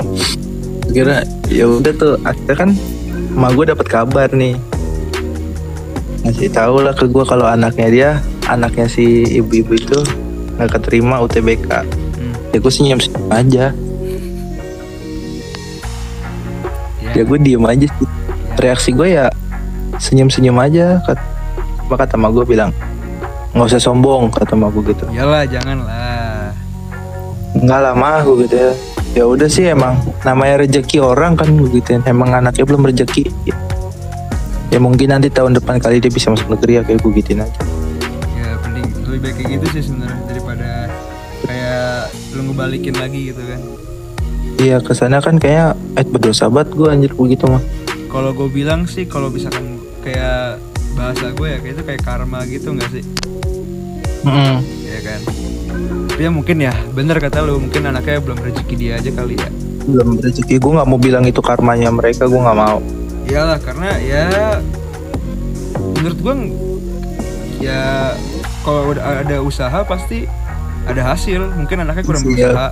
kira ya udah tuh akhirnya kan mak gue dapat kabar nih masih tahu lah ke gue kalau anaknya dia anaknya si ibu-ibu itu nggak keterima UTBK Hmm. ya gue senyum senyum aja ya gue diem aja sih reaksi gue ya senyum senyum aja kata apa kata mak gue bilang nggak usah sombong kata mak gue gitu Iyalah, jangan lah. Enggak lah mah gue gitu ya. Ya udah sih emang namanya rezeki orang kan begitu. Emang anaknya belum rezeki. Ya mungkin nanti tahun depan kali dia bisa masuk negeri ya kayak gue gituin aja. Ya penting lebih baik kayak gitu sih sebenarnya daripada kayak lu ngebalikin lagi gitu kan. Iya ke sana kan kayak eh berdosa banget gue anjir begitu mah. Kalau gue bilang sih kalau misalkan kayak bahasa gue ya kayak itu kayak karma gitu nggak sih? Mm-mm. Ya kan. Tapi ya mungkin ya bener kata lu mungkin anaknya belum rezeki dia aja kali ya. Belum rezeki gue nggak mau bilang itu karmanya mereka gue nggak mau. Iyalah karena ya menurut gue ya kalau ada usaha pasti ada hasil. Mungkin anaknya kurang berusaha.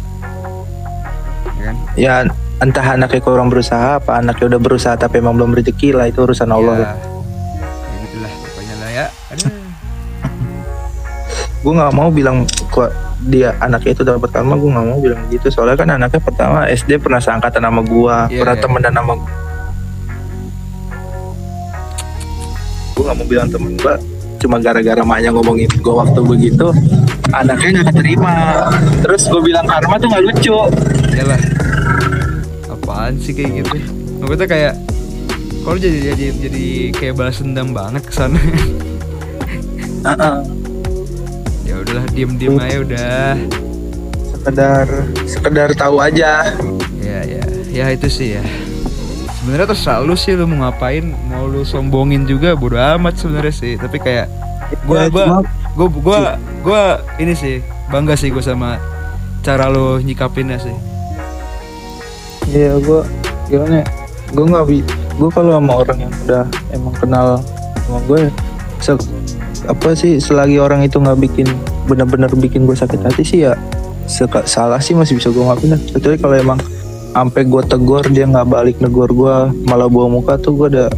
Ya kan? Ya entah anaknya kurang berusaha apa anaknya udah berusaha tapi emang belum rezeki lah itu urusan Allah. ya, ya gitulah pokoknya lah ya. Aduh. Gue nggak mau bilang kok dia anaknya itu dapat karma gue nggak mau bilang gitu soalnya kan anaknya pertama SD pernah seangkatan sama gue Iya, pernah iya. temenan sama gue gue nggak mau bilang temen gue cuma gara-gara maknya ngomongin gue waktu begitu anaknya nggak terima terus gue bilang karma tuh nggak lucu Iyalah. Apaan sih kayak gitu? Maksudnya kayak kalau jadi jadi jadi kayak balas dendam banget ke sana. ya udahlah diem-diem aja udah. sekedar sekedar tahu aja Ya ya, ya itu sih ya. Sebenarnya terserah lu sih lu mau ngapain, mau lu sombongin juga bodo amat sebenarnya sih. Tapi kayak gua Ya, gua gua gua gua ini sih bangga sih gua sama cara lu nyikapinnya sih. Iya gue gimana? Gue nggak bi, gue kalau sama orang yang udah emang kenal sama gue, se- apa sih selagi orang itu nggak bikin benar-benar bikin gue sakit hati sih ya salah sih masih bisa gue ngapain. Kecuali kalau emang sampai gue tegur dia nggak balik negor gue malah bawa muka tuh gue udah,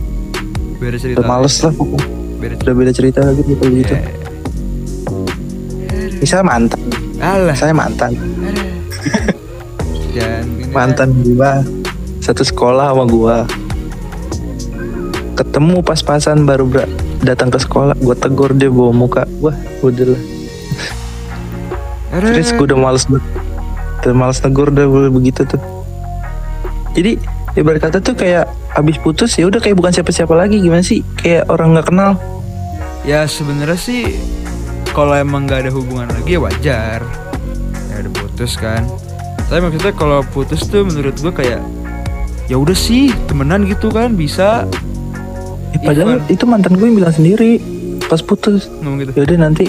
Beda cerita. udah males lah pokoknya. Beda cerita. udah beda cerita lagi gitu gitu. Ya. Misal mantan, Alah. saya mantan, Dan mantan gue satu sekolah sama gue. Ketemu pas-pasan baru datang ke sekolah, gue tegur dia bawa muka, wah udah lah. Aduh. Terus gue udah males banget Udah males negur udah begitu tuh Jadi ibarat kata tuh kayak Abis putus ya udah kayak bukan siapa-siapa lagi. Gimana sih? Kayak orang nggak kenal. Ya sebenarnya sih kalau emang nggak ada hubungan lagi ya wajar. Ya udah putus kan. Tapi maksudnya kalau putus tuh menurut gua kayak ya udah sih temenan gitu kan bisa. Eh, Padahal itu mantan gue yang bilang sendiri Pas putus. Ngomong gitu. ya udah nanti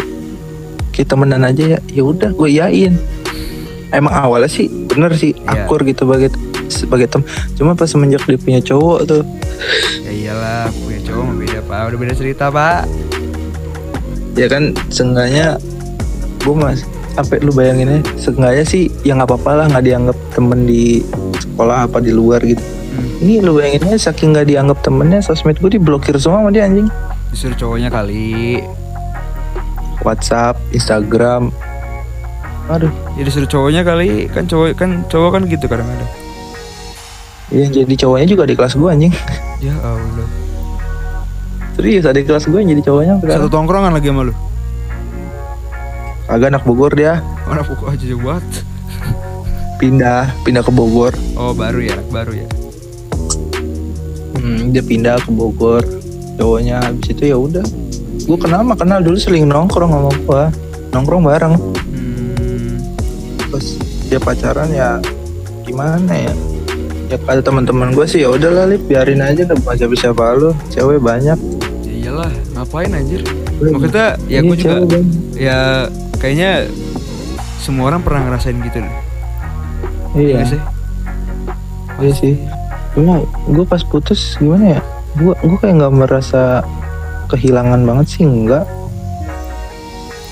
kita temenan aja ya. Ya udah gue yain emang awalnya sih bener sih Iya. akur gitu sebagai sebagai tem cuma pas semenjak dia punya cowok tuh Ya iyalah punya cowok mah beda pak. Udah beda cerita pak. ya kan seenggaknya gue mas sampai lu bayangin aja seenggaknya sih ya nggak apa-apa lah nggak dianggap temen di sekolah apa di luar gitu Hmm. ini lu bayangin aja saking nggak dianggap temennya sosmed gue diblokir semua sama dia anjing Disuruh cowoknya kali. WhatsApp Instagram aduh Ya disuruh cowoknya kali. Kan cowok kan cowok kan gitu kadang-kadang. Ya jadi cowoknya juga di kelas gue anjing Ya Allah. serius ada kelas gue yang jadi cowoknya Satu sekarang tongkrongan lagi sama lu. agak anak Bogor dia Mana pokok aja jauh banget. pindah pindah ke Bogor Oh baru ya, anak baru ya. hmm, dia pindah ke Bogor cowoknya habis itu ya udah gue kenal mah kenal dulu sering nongkrong sama gue nongkrong bareng Hmm. pas dia pacaran ya gimana ya ya kata teman-teman gue sih ya udahlah lip biarin aja gak bukan siapa lu. Cewek banyak. Ya iyalah, ngapain anjir? Maksudnya ya gue juga cewek ya kayaknya semua orang pernah ngerasain gitu deh. iya. Iya sih. iya sih. Cuma gue pas putus gimana ya? Gue gue kayak nggak merasa kehilangan banget sih enggak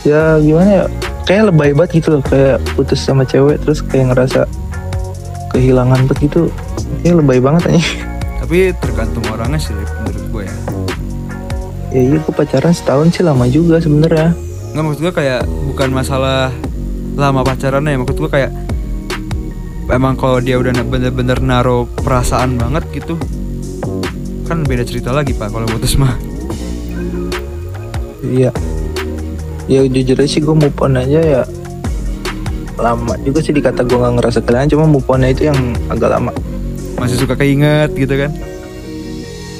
ya gimana ya? Kayak lebay banget gitu loh kayak putus sama cewek terus kayak ngerasa kehilangan banget gitu kayak lebay banget aja Tapi tergantung orangnya sih menurut gue ya. ya iya gue pacaran setahun sih lama juga sebenarnya. Nggak maksud gue kayak bukan masalah lama pacarannya ya maksud gue kayak emang kalau dia udah bener-bener naruh perasaan banget gitu kan beda cerita lagi pak kalau putus mah. Iya. Ya jujur aja sih gue move on aja ya lama juga sih dikata gue nggak ngerasa kehilangan cuma move itu yang agak lama. Masih suka keinget gitu kan?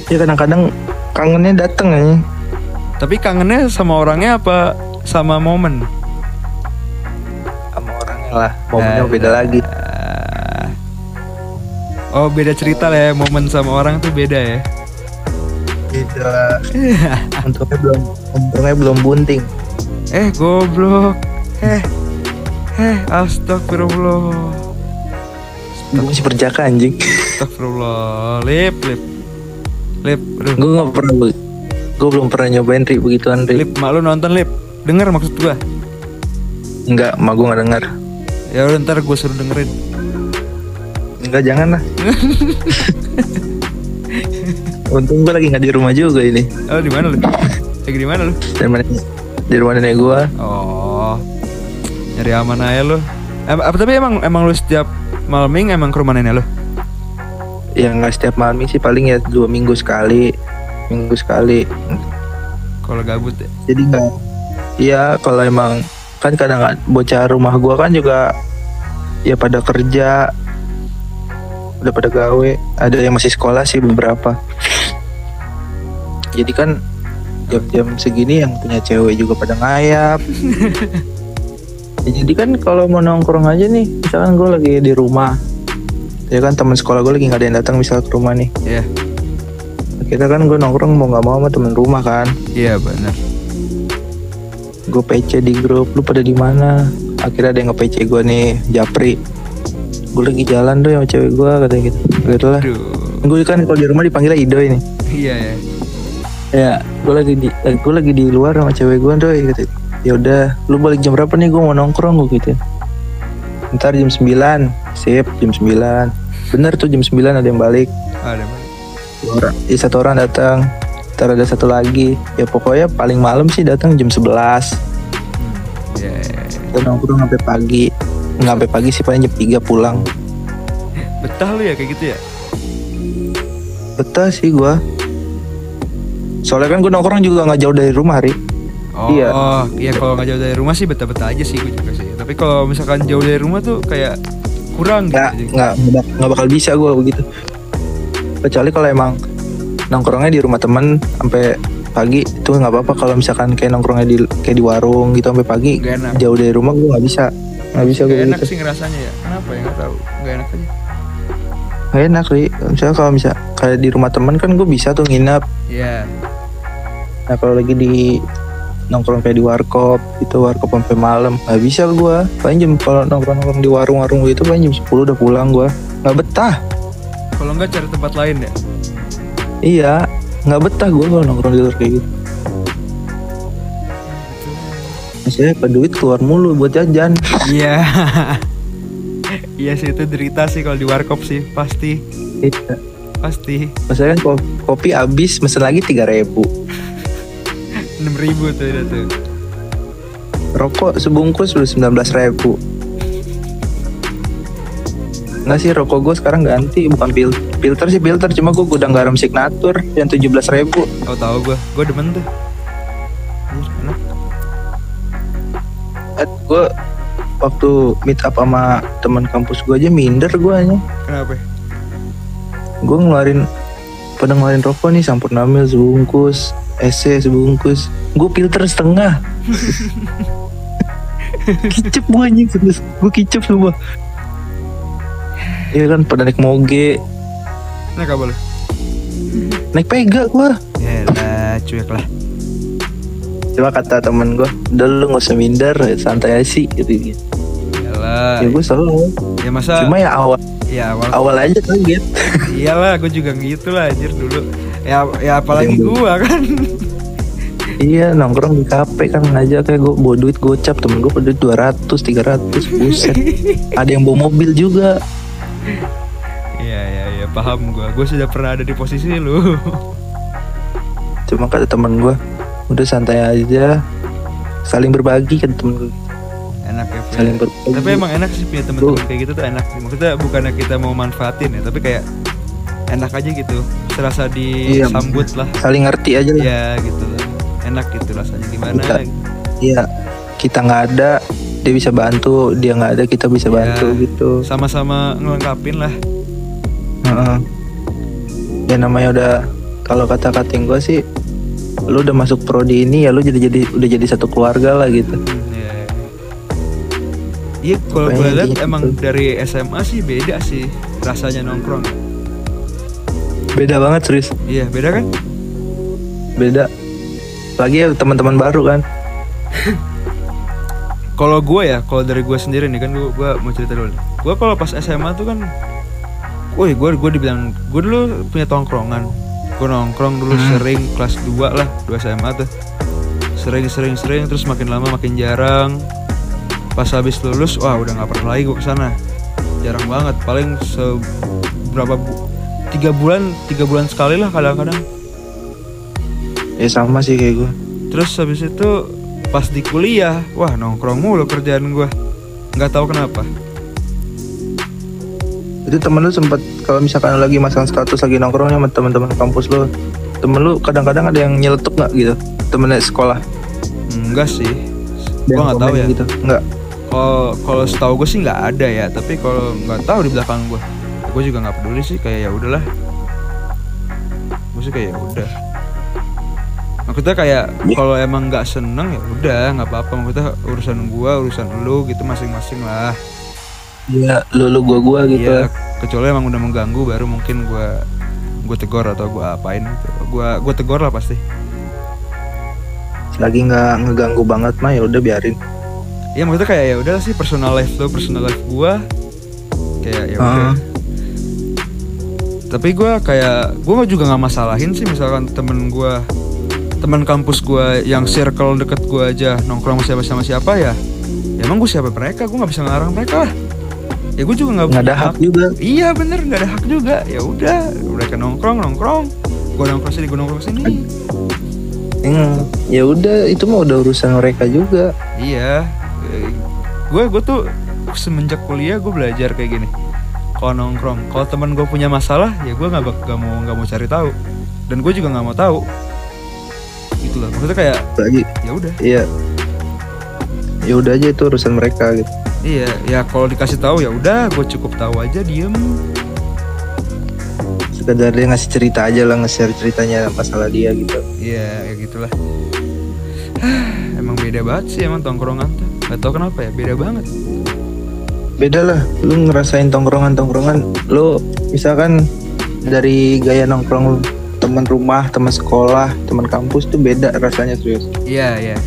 Ya kadang-kadang kangennya dateng aja. Tapi kangennya sama orangnya apa sama momen? Sama orangnya lah momennya Eh, beda lagi. Ah. oh beda cerita lah ya momen sama orang tuh beda ya? Beda. Untungnya belum untungnya belum bunting. Eh goblok. Eh eh astagfirullah. Gue masih perjaka anjing. Astagfirullah. Lip lip. Lip aduh. Gue nggak pernah gue belum pernah nyobain ri begituan ri lip mak lu nonton lip? Denger maksud gua. Enggak mak gue nggak dengar ya udah ntar gue suruh dengerin. Enggak jangan lah. Untung gue lagi nggak di rumah juga ini. Oh di mana lu? Lagi di mana lu? Di rumah di rumah nenek gue oh nyari aman aja lu. Em, apa tapi emang emang lu setiap malam minggu emang ke rumah nenek lu? Ya nggak setiap malam sih paling ya dua minggu sekali. Minggu sekali. Kalau gabut ya? Jadi nggak iya kalau emang kan kadang kadang bocah rumah gua kan juga ya pada kerja udah pada gawe. Ada yang masih sekolah sih beberapa. Jadi kan jam-jam segini yang punya cewek juga pada ngayap Ya, jadi kan kalau mau nongkrong aja nih misalkan gue lagi di rumah. Ya kan teman sekolah gue lagi nggak ada yang datang misal ke rumah nih. Iya. Kita kan gue nongkrong mau nggak mau sama temen rumah kan. Iya benar. Gue PC di grup lu pada di mana? Akhirnya ada yang nge PC gue nih Japri. Gue lagi jalan tuh sama cewek gue katanya gitu. Gitu lah. Gue kan kalau di rumah dipanggilnya Ido ini iya ya ya gue lagi di gue lagi di luar sama cewek gue tuh gitu ya udah lu balik jam berapa nih? Gue mau nongkrong gue gitu. Ntar jam 9 sip jam 9 bener tuh jam 9 ada yang balik. Ada. Dua orang ya, satu orang datang. Ntar ada satu lagi. Ya pokoknya paling malam sih datang jam 11 Iya, iya, iya. kita nongkrong sampai pagi. Nggak sampai pagi sih paling jam 3 pulang. Betah lu ya kayak gitu ya? Betah sih gua. Soalnya kan gue nongkrong juga nggak jauh dari rumah Ri Oh, Iya. iya kalau nggak jauh dari rumah sih betah-betah aja sih gue juga sih. Tapi kalau misalkan jauh dari rumah tuh kayak kurang gitu. nggak Jadi, nggak nggak bakal bisa gue begitu kecuali kalau emang nongkrongnya di rumah temen sampai pagi itu nggak apa-apa kalau misalkan kayak nongkrongnya di kayak di warung gitu sampai pagi jauh dari rumah gue nggak bisa nggak bisa gue Gak enak gitu sih ngerasanya ya. Kenapa ya nggak tahu. Gak enak aja. nggak enak Ri misalnya kalau misal kayak di rumah temen kan gue bisa tuh nginep Iya. nah kalau lagi di nongkrong kayak di warkop itu warkop sampai malam. Nggak bisa gue paling jam kalau nongkrong nongkrong di warung-warung gitu paling jam 10 udah pulang gue nggak betah. Kalau nggak cari tempat lain ya. iya. Nggak betah gue kalau nongkrong di luar kayak gitu. Maksudnya ke duit keluar mulu buat jajan. Iya. Iya sih itu derita sih kalau di warkop sih pasti. Iya. pasti. Maksudnya kan ko- kopi habis mesen lagi 3000 ribu enam ribu tuh udah tuh. Rokok sebungkus udah 19 ribu Nggak sih rokok gue sekarang ganti bukan fil filter sih filter cuma gue gudang garam signatur yang 17 ribu Tahu tahu gue, gue demen tuh. Enak. gue waktu meet up sama teman kampus gue aja minder gue aja Kenapa? gue ngeluarin pada ngeluarin rokok nih Sampurna Mil sebungkus SC sebungkus. Gue filter setengah. Kicep gue anjing gue kicep semua Iya kan pada naik moge. Nah apa lu? naik pega gue Ya lah, cuek lah. cuma kata temen gue udah lu gak usah minder santai aja sih gitu Iyalah. ya gue selalu. Ya masa cuma ya awal ya awal awal aja kaget. Iyalah gue juga gitu lah anjir dulu. Ya ya apalagi gua kan. iya nongkrong di kafe kan ngajak kayak gue bawa duit gocap temen gue bawa duit 200 300 buset. Ada yang bawa mobil juga. Iya iya iya paham gua. Gue sudah pernah ada di posisi lu. cuma kata temen gue udah santai aja. Saling berbagi kan temen gue enak ya saling berbagi. Tapi emang enak sih punya temen-temen kayak gitu tuh enak sih. Maksudnya bukannya kita mau manfaatin ya tapi kayak enak aja gitu serasa Iya. disambut lah saling ngerti aja lah ya gitu enak gitu rasanya gimana Kita- Iya kita nggak ada dia bisa bantu dia nggak ada kita bisa Iya. bantu gitu sama-sama ngelengkapin lah Heeh. ya namanya udah kalau kata kating gue sih lu udah masuk prodi ini ya lu jadi jadi udah jadi satu keluarga lah gitu Hmm, iya. Iya, kalau gue lihat gitu. emang dari SMA sih beda sih rasanya nongkrong. Beda banget serius Iya, beda kan? beda lagi ya teman-teman baru kan Kalau gue ya, kalau dari gue sendiri nih kan gue, gue mau cerita dulu. Gue kalau pas SMA tuh kan, woi gue gue dibilang gue dulu punya tongkrongan. Gue nongkrong dulu Hmm. sering kelas 2 lah, 2 SMA tuh. Sering sering sering terus makin lama makin jarang. Pas habis lulus, wah udah nggak pernah lagi gue ke sana. Jarang banget, paling seberapa bu tiga bulan tiga bulan sekali lah kadang-kadang. ya sama sih kayak gue Terus habis itu pas di kuliah, wah nongkrong mulu kerjaan gua. nggak tahu kenapa. itu temen lu sempat kalau misalkan lagi masang status lagi nongkrong sama teman-teman kampus lu temen lu kadang-kadang ada yang nyeletuk nggak gitu temennya sekolah Enggak sih. Yang nggak tahu ya. gitu nggak Kalau kalau setahu gue sih nggak ada ya. Tapi kalau nggak tahu di belakang gua, gue juga nggak peduli sih. Kayak ya udahlah. Gue sih kayak ya udah. Maksudnya kayak Iya. kalau emang nggak seneng ya udah nggak apa-apa. Maksudnya urusan gua, urusan lu gitu masing-masing lah. Iya, lu lu gua gua gitu. Iya, kecuali emang udah mengganggu baru mungkin gua gue tegur atau gua apain gitu. Gua gue tegur lah pasti. Lagi nggak ngeganggu banget mah ya udah biarin. Ya maksudnya kayak ya udah sih personal life lo, personal life gua kayak ya udah. Ah. Tapi gua kayak gua juga nggak masalahin sih misalkan temen gua teman kampus gua yang circle deket gua aja nongkrong sama siapa sama siapa ya. Ya emang gue siapa mereka, gue nggak bisa ngelarang mereka lah. Ya gue juga nggak ada hak juga. Iya bener nggak ada hak juga. Ya udah, mereka nongkrong nongkrong. Gue nongkrong sini, gue nongkrong sini. Hmm, ya udah itu mah udah urusan mereka juga. Iya, gue gue tuh semenjak kuliah gue belajar kayak gini. Kalau nongkrong, kalau teman gue punya masalah, ya gue nggak nggak mau nggak mau cari tahu. Dan gue juga nggak mau tahu. Gitu loh. Maksudnya kayak Lagi ya udah. iya. Ya udah aja itu urusan mereka gitu. Iya, ya kalau dikasih tahu ya udah, gue cukup tahu aja diem. Sekedar dia ngasih cerita aja lah nge-share ceritanya masalah dia gitu. Iya, ya gitulah. emang beda banget sih emang tongkrongan tuh. Gak tau kenapa ya, beda banget. Beda lah, lu ngerasain tongkrongan-tongkrongan, lu misalkan dari gaya nongkrong teman rumah, teman sekolah, teman kampus tuh beda rasanya serius. Iya, iya.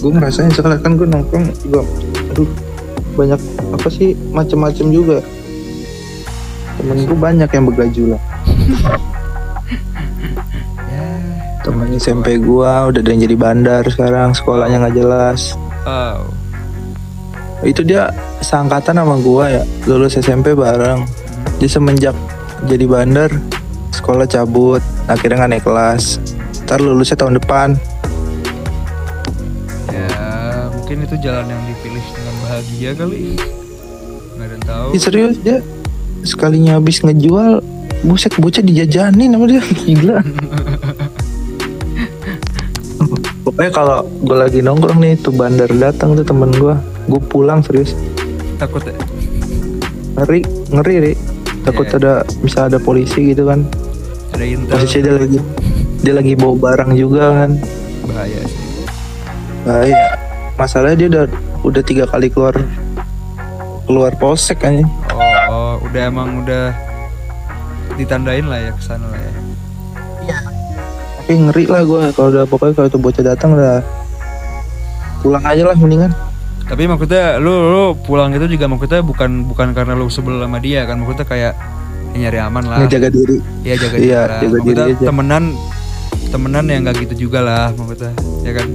gue ngerasain soalnya kan gue nongkrong juga aduh banyak apa sih macem-macem juga temen gue banyak yang begaju lah Ya. temen SMP gue udah ada yang jadi bandar sekarang sekolahnya nggak jelas Oh. Itu dia seangkatan sama gue ya. Lulus SMP bareng. Dia semenjak jadi bandar sekolah cabut akhirnya nggak naik kelas. Ntar lulusnya tahun depan. Ya, mungkin itu jalan yang dipilih dengan bahagia kali. Nggak ada yang tahu. Ih, serius dia sekalinya habis ngejual buset bocah dijajanin sama dia. Gila. Pokoknya kalau gue lagi nongkrong nih tuh bandar datang tuh temen gue gue pulang serius Takut ya? ngeri ngeri Ri. takut Iya. ada bisa ada polisi gitu kan Ada intel. posisi dia lagi dia lagi bawa barang juga kan bahaya sih. bahaya masalahnya dia udah udah tiga kali keluar keluar polsek kan Oh, oh, udah emang udah ditandain lah ya ke sana lah ya. tapi ngeri lah gue kalau udah pokoknya kalau tuh bocah datang udah pulang aja lah mendingan Tapi maksudnya lu lu pulang itu juga maksudnya bukan bukan karena lu sebel sama dia kan maksudnya kayak ya nyari aman lah. ngejaga diri Iya jaga Iya, diri lah. jaga Maksudnya diri aja. temenan temenan yang nggak gitu juga lah maksudnya ya kan.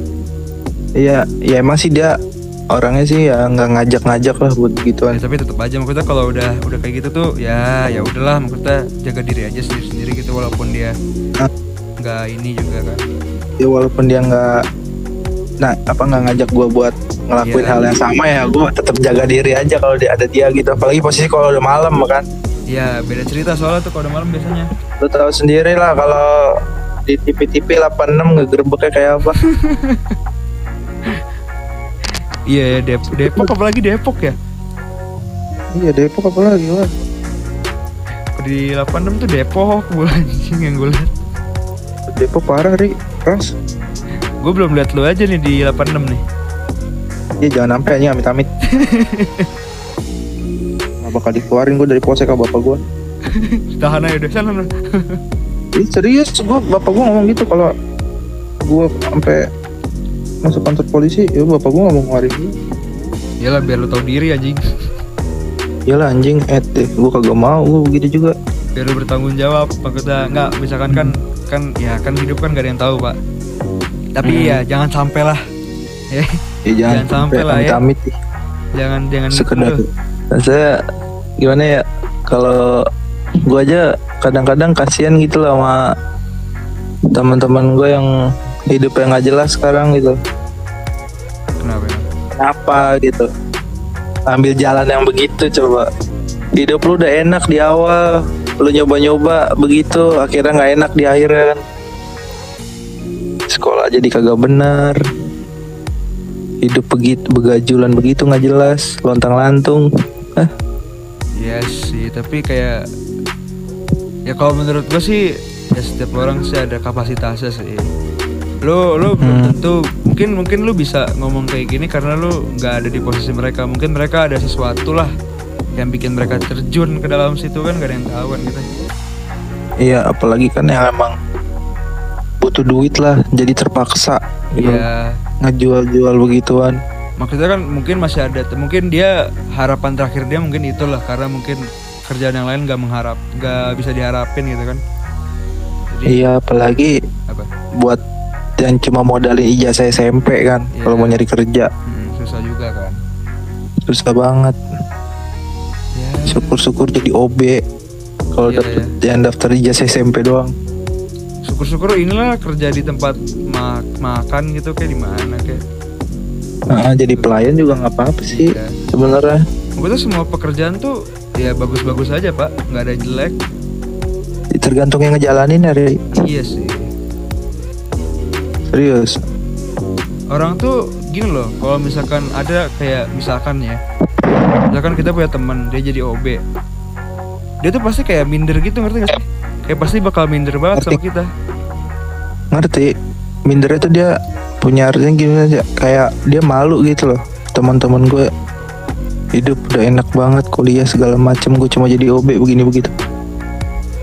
Iya, ya emang sih dia orangnya sih ya nggak ngajak-ngajak lah buat Ya, gituan. tapi tetap aja maksudnya kalau udah udah kayak gitu tuh ya ya udahlah maksudnya jaga diri aja sendiri sendiri gitu walaupun dia nggak ini juga kan ya walaupun dia nggak nah apa nggak ngajak gue buat ngelakuin Iya. hal yang sama ya gue tetap jaga diri aja kalau dia ada dia gitu. Apalagi posisi kalau udah malam kan. Ya beda cerita soalnya tuh kalau udah malam biasanya. Lu tahu sendiri lah kalau di TV-TV 86 ngegerebeknya kayak apa. Iya ya Depok Depok apalagi Depok ya? Iya Depok apa lagi wah di 86 tuh Depok gue anjing yang gue liat Depok parah ri. Keras. Gue belum liat lu aja nih di 86 nih Iya jangan sampai aja amit-amit. Gak bakal dikeluarin gue dari polsek sama bapak gue tahan aja udah sana. Ih serius gue bapak gue ngomong gitu kalau gue sampai masuk kantor polisi ya bapak gue nggak mau ngeluarin gue Iyalah biar lu tahu diri anjing. Iyalah anjing eh deh gue kagak mau gue begitu juga. Biar lu bertanggung jawab maksudnya nggak misalkan kan kan ya kan hidup kan gak ada yang tahu pak. Tapi Hmm. ya jangan sampai lah. Ya Ya jangan, Jangan sampai lah ya. amit-amit ih. jangan jangan sekedar. Dan saya gimana ya kalau gue aja kadang-kadang kasihan gitu loh sama teman-teman gue yang hidup yang nggak jelas sekarang gitu kenapa ya? kenapa gitu ambil jalan yang begitu coba hidup lu udah enak di awal lu nyoba-nyoba begitu akhirnya nggak enak di akhir kan sekolah jadi kagak benar hidup begitu begajulan begitu nggak jelas lontang lantung Hah? Iya sih, tapi kayak ya kalau menurut gue sih ya setiap orang sih ada kapasitasnya sih. Lo lo belum Hmm. tentu mungkin mungkin lu bisa ngomong kayak gini karena lu nggak ada di posisi mereka. Mungkin mereka ada sesuatu lah yang bikin mereka terjun ke dalam situ kan gak ada yang tahu kan kita. iya apalagi kan yang emang butuh duit lah jadi terpaksa gitu. Iya. ngejual-jual begituan Maksudnya kan mungkin masih ada mungkin dia harapan terakhir dia mungkin itulah karena mungkin kerjaan yang lain nggak mengharap nggak bisa diharapin gitu kan. Jadi iya apalagi apa? buat yang cuma modalin ijazah SMP kan Iya. kalau mau nyari kerja Hmm, susah juga kan. susah banget Ya. syukur-syukur jadi OB kalau Iya, dapet yang daftar ijazah SMP doang syukur-syukur inilah kerja di tempat ma- makan gitu kayak di mana kayak. Nah, jadi pelayan juga nggak apa-apa sih Iya. sebenarnya. Gue tuh semua pekerjaan tuh ya bagus-bagus aja pak. Nggak ada jelek. Tergantung yang ngejalanin hari iya sih. Serius? Orang tuh gini loh kalau misalkan ada kayak misalkan ya misalkan kita punya teman dia jadi OB dia tuh pasti kayak minder gitu ngerti gak sih kayak pasti bakal minder banget sama Ngerti. kita. Ngerti. Minder itu dia punya artinya gimana aja. Kayak dia malu gitu loh. Teman-teman gue hidup udah enak banget kuliah segala macem. Gue cuma jadi OB begini begitu.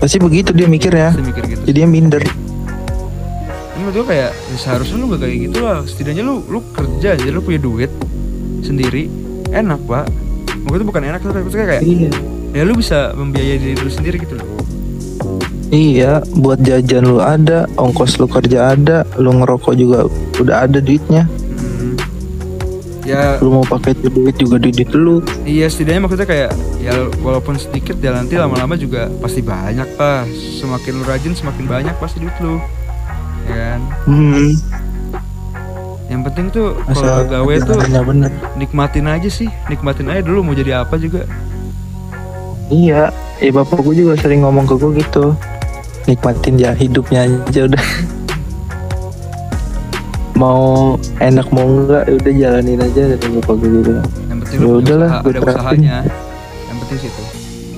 Pasti begitu dia mikirnya. Pasti mikir gitu. Jadi dia minder. Ini menurut gue kayak ya seharusnya lu gak kayak gitu lah. Setidaknya lu lu kerja aja lu punya duit sendiri. Enak pak. Maksudnya itu bukan enak tapi kayak iya. ya lu bisa membiayai diri lu sendiri gitu loh Iya, buat jajan lu ada, ongkos lu kerja ada, lu ngerokok juga udah ada duitnya. Hmm. ya Lu mau pakai itu duit juga duit lu. iya setidaknya maksudnya kayak ya walaupun sedikit ya nanti lama-lama juga pasti banyak pak semakin lu rajin semakin banyak pasti duit lu ya kan Hmm. yang penting tuh kalau gawe tuh jalannya bener. nikmatin aja sih nikmatin aja dulu mau jadi apa juga Iya, eh bapak gue juga sering ngomong ke gue gitu. Nikmatin ya hidupnya aja udah. mau enak mau enggak ya udah jalanin aja bapak gue gitu. yang penting Ya udahlah, usaha, gua ada terapin. usahanya yang penting sih itu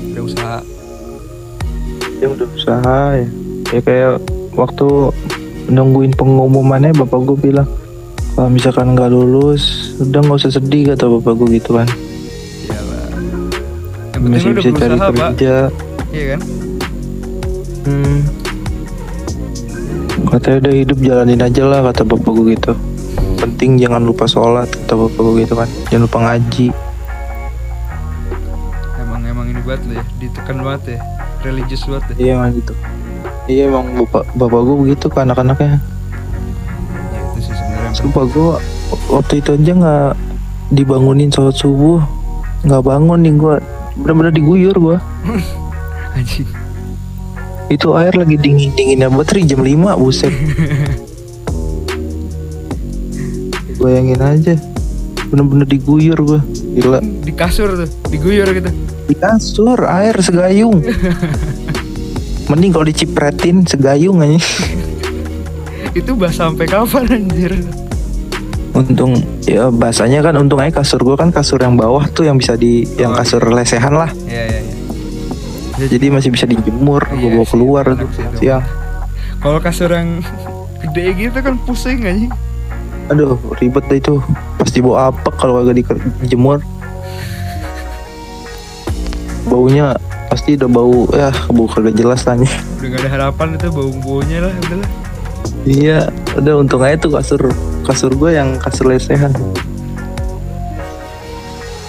ada usaha Ya udah usaha ya. Ya kayak waktu nungguin pengumumannya bapak gue bilang kalau misalkan nggak lulus udah nggak usah sedih kata bapak gue gitu kan iyalah yang penting masih udah bisa cari kerja iya kan hmm. katanya udah hidup jalanin aja lah kata bapak gue gitu. Penting jangan lupa sholat kata bapak gue gitu kan. Jangan lupa ngaji. Emang emang ini banget lo ya ditekan banget ya. Religius banget ya. Iya emang gitu. Iya emang bapak bapak gue begitu ke anak-anaknya. Ya itu sih sebenarnya. Sumpah gue waktu itu aja nggak dibangunin sholat subuh. Nggak bangun nih gue bener-bener diguyur gue anjing Itu air lagi dingin-dinginnya banget Ri, jam 5 buset. Bayangin aja. Bener-bener diguyur gua. Gila. Di kasur tuh, diguyur gitu. Di kasur air segayung. Mending kalau dicipretin segayung aja. Itu bahas sampai kapan anjir? Untung ya bahasanya kan untung aja kasur gua kan kasur yang bawah tuh yang bisa di yang Oh, kasur lesehan lah. Iya, iya, iya. Jadi masih bisa dijemur, Iya gua bawa keluar sih siang. Kalau kasur yang gede gitu kan pusing anjing. Aduh ribet deh itu. Pasti bawa apa kalau kagak di- dijemur. Baunya pasti udah bau ya bau kagak jelas tanya. Udah gak ada harapan itu bau-baunya lah, udahlah. Iya, udah untung aja tuh kasur kasur gue yang kasur lesehan.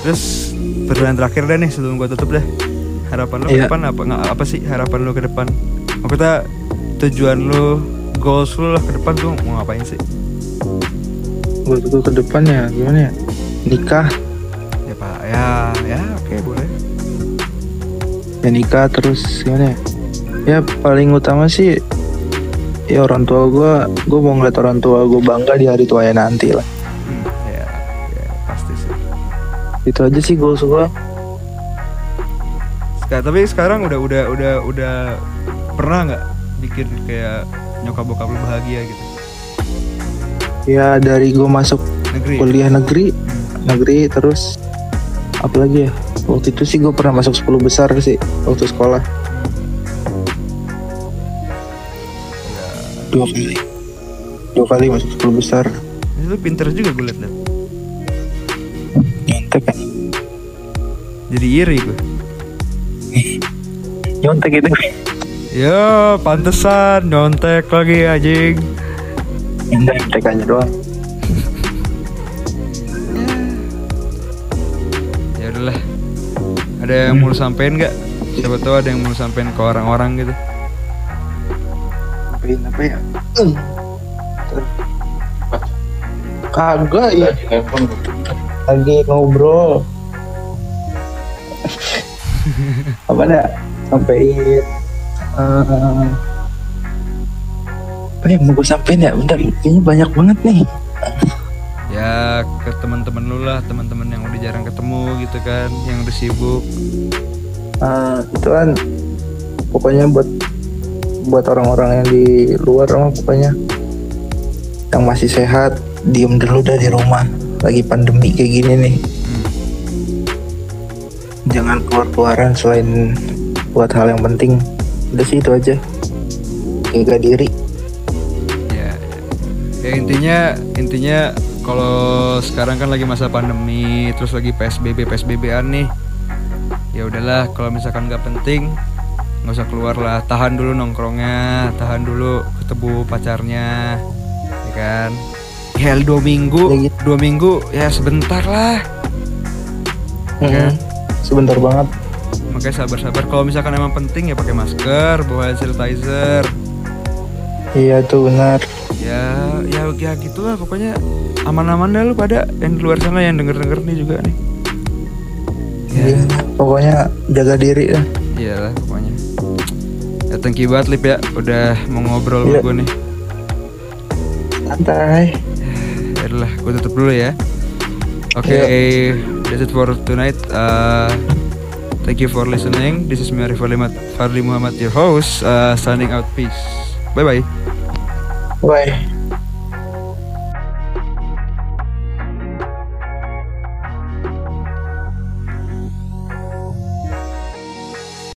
Terus pertanyaan terakhir deh nih sebelum gua tutup deh. Harapan lo ke Iya. depan apa? Nggak apa sih harapan lo ke depan? Maksudnya tujuan lo, goals lo lah ke depan tuh mau ngapain sih? Buat gue ke depannya gimana ya? Nikah, Ya pak, ya, ya oke boleh. ya nikah terus gimana ya? Ya paling utama sih ya orang tua gue, gue mau ngeliat orang tua gue bangga di hari tuanya nanti lah. Hmm, ya, ya pasti sih. Itu aja sih goals gue. Tapi sekarang udah udah udah udah pernah nggak bikin kayak nyokap bokap lo bahagia gitu? Ya dari gue masuk Negeri. kuliah negeri, negeri terus apa lagi ya? Waktu itu sih gue pernah masuk 10 besar sih waktu sekolah. Ya, Dua kali. Dua kali masuk 10 besar. itu pinter juga gue liat. Nyontek kan? Jadi iri gue. Nyontek itu. Ya, pantesan nyontek lagi anjing. Nyontek aja doang. Ya udahlah. Ada yang mau sampein nggak? Siapa tahu ada yang mau sampein ke orang-orang gitu. Ngapain apa ya? Kagak ya. Lagi ngobrol. apa dah? Sampein. eh, apa yang mau gue sampein ya? Bentar, kayaknya banyak banget nih. Ya ke teman-teman lu lah, teman-teman yang udah jarang ketemu gitu kan, yang udah sibuk. Eh, itu kan pokoknya buat buat orang-orang yang di luar mah pokoknya yang masih sehat diem dulu dah di rumah lagi pandemi kayak gini nih Hmm. jangan keluar-keluaran selain buat hal yang penting udah sih itu aja jaga diri Ya, ya. ya intinya intinya kalau sekarang kan lagi masa pandemi, terus lagi PSBB PSBB-an nih. Ya udahlah, kalau misalkan nggak penting nggak usah keluar lah, tahan dulu nongkrongnya, tahan dulu ketemu pacarnya, ya kan? Ya dua minggu, Ya gitu. dua minggu ya sebentar lah. Mm, sebentar banget Makanya sabar-sabar. Kalau misalkan emang penting ya pakai masker, bawa hand sanitizer. iya tuh benar Ya, ya, ya gitulah pokoknya aman-aman dah lu pada yang di luar sana yang denger-denger nih juga nih. Ya, Iya, pokoknya jaga diri lah iyalah pokoknya. Ya thank you banget Lip ya udah mau ngobrol sama Iya. gue nih. santai Ya udahlah, gue tutup dulu ya. Oke, that's it for tonight. Uh, thank you for listening. This is Fadli Muhammad- Fadli Muhammad, your host. Uh, signing out. Peace. Bye bye. bye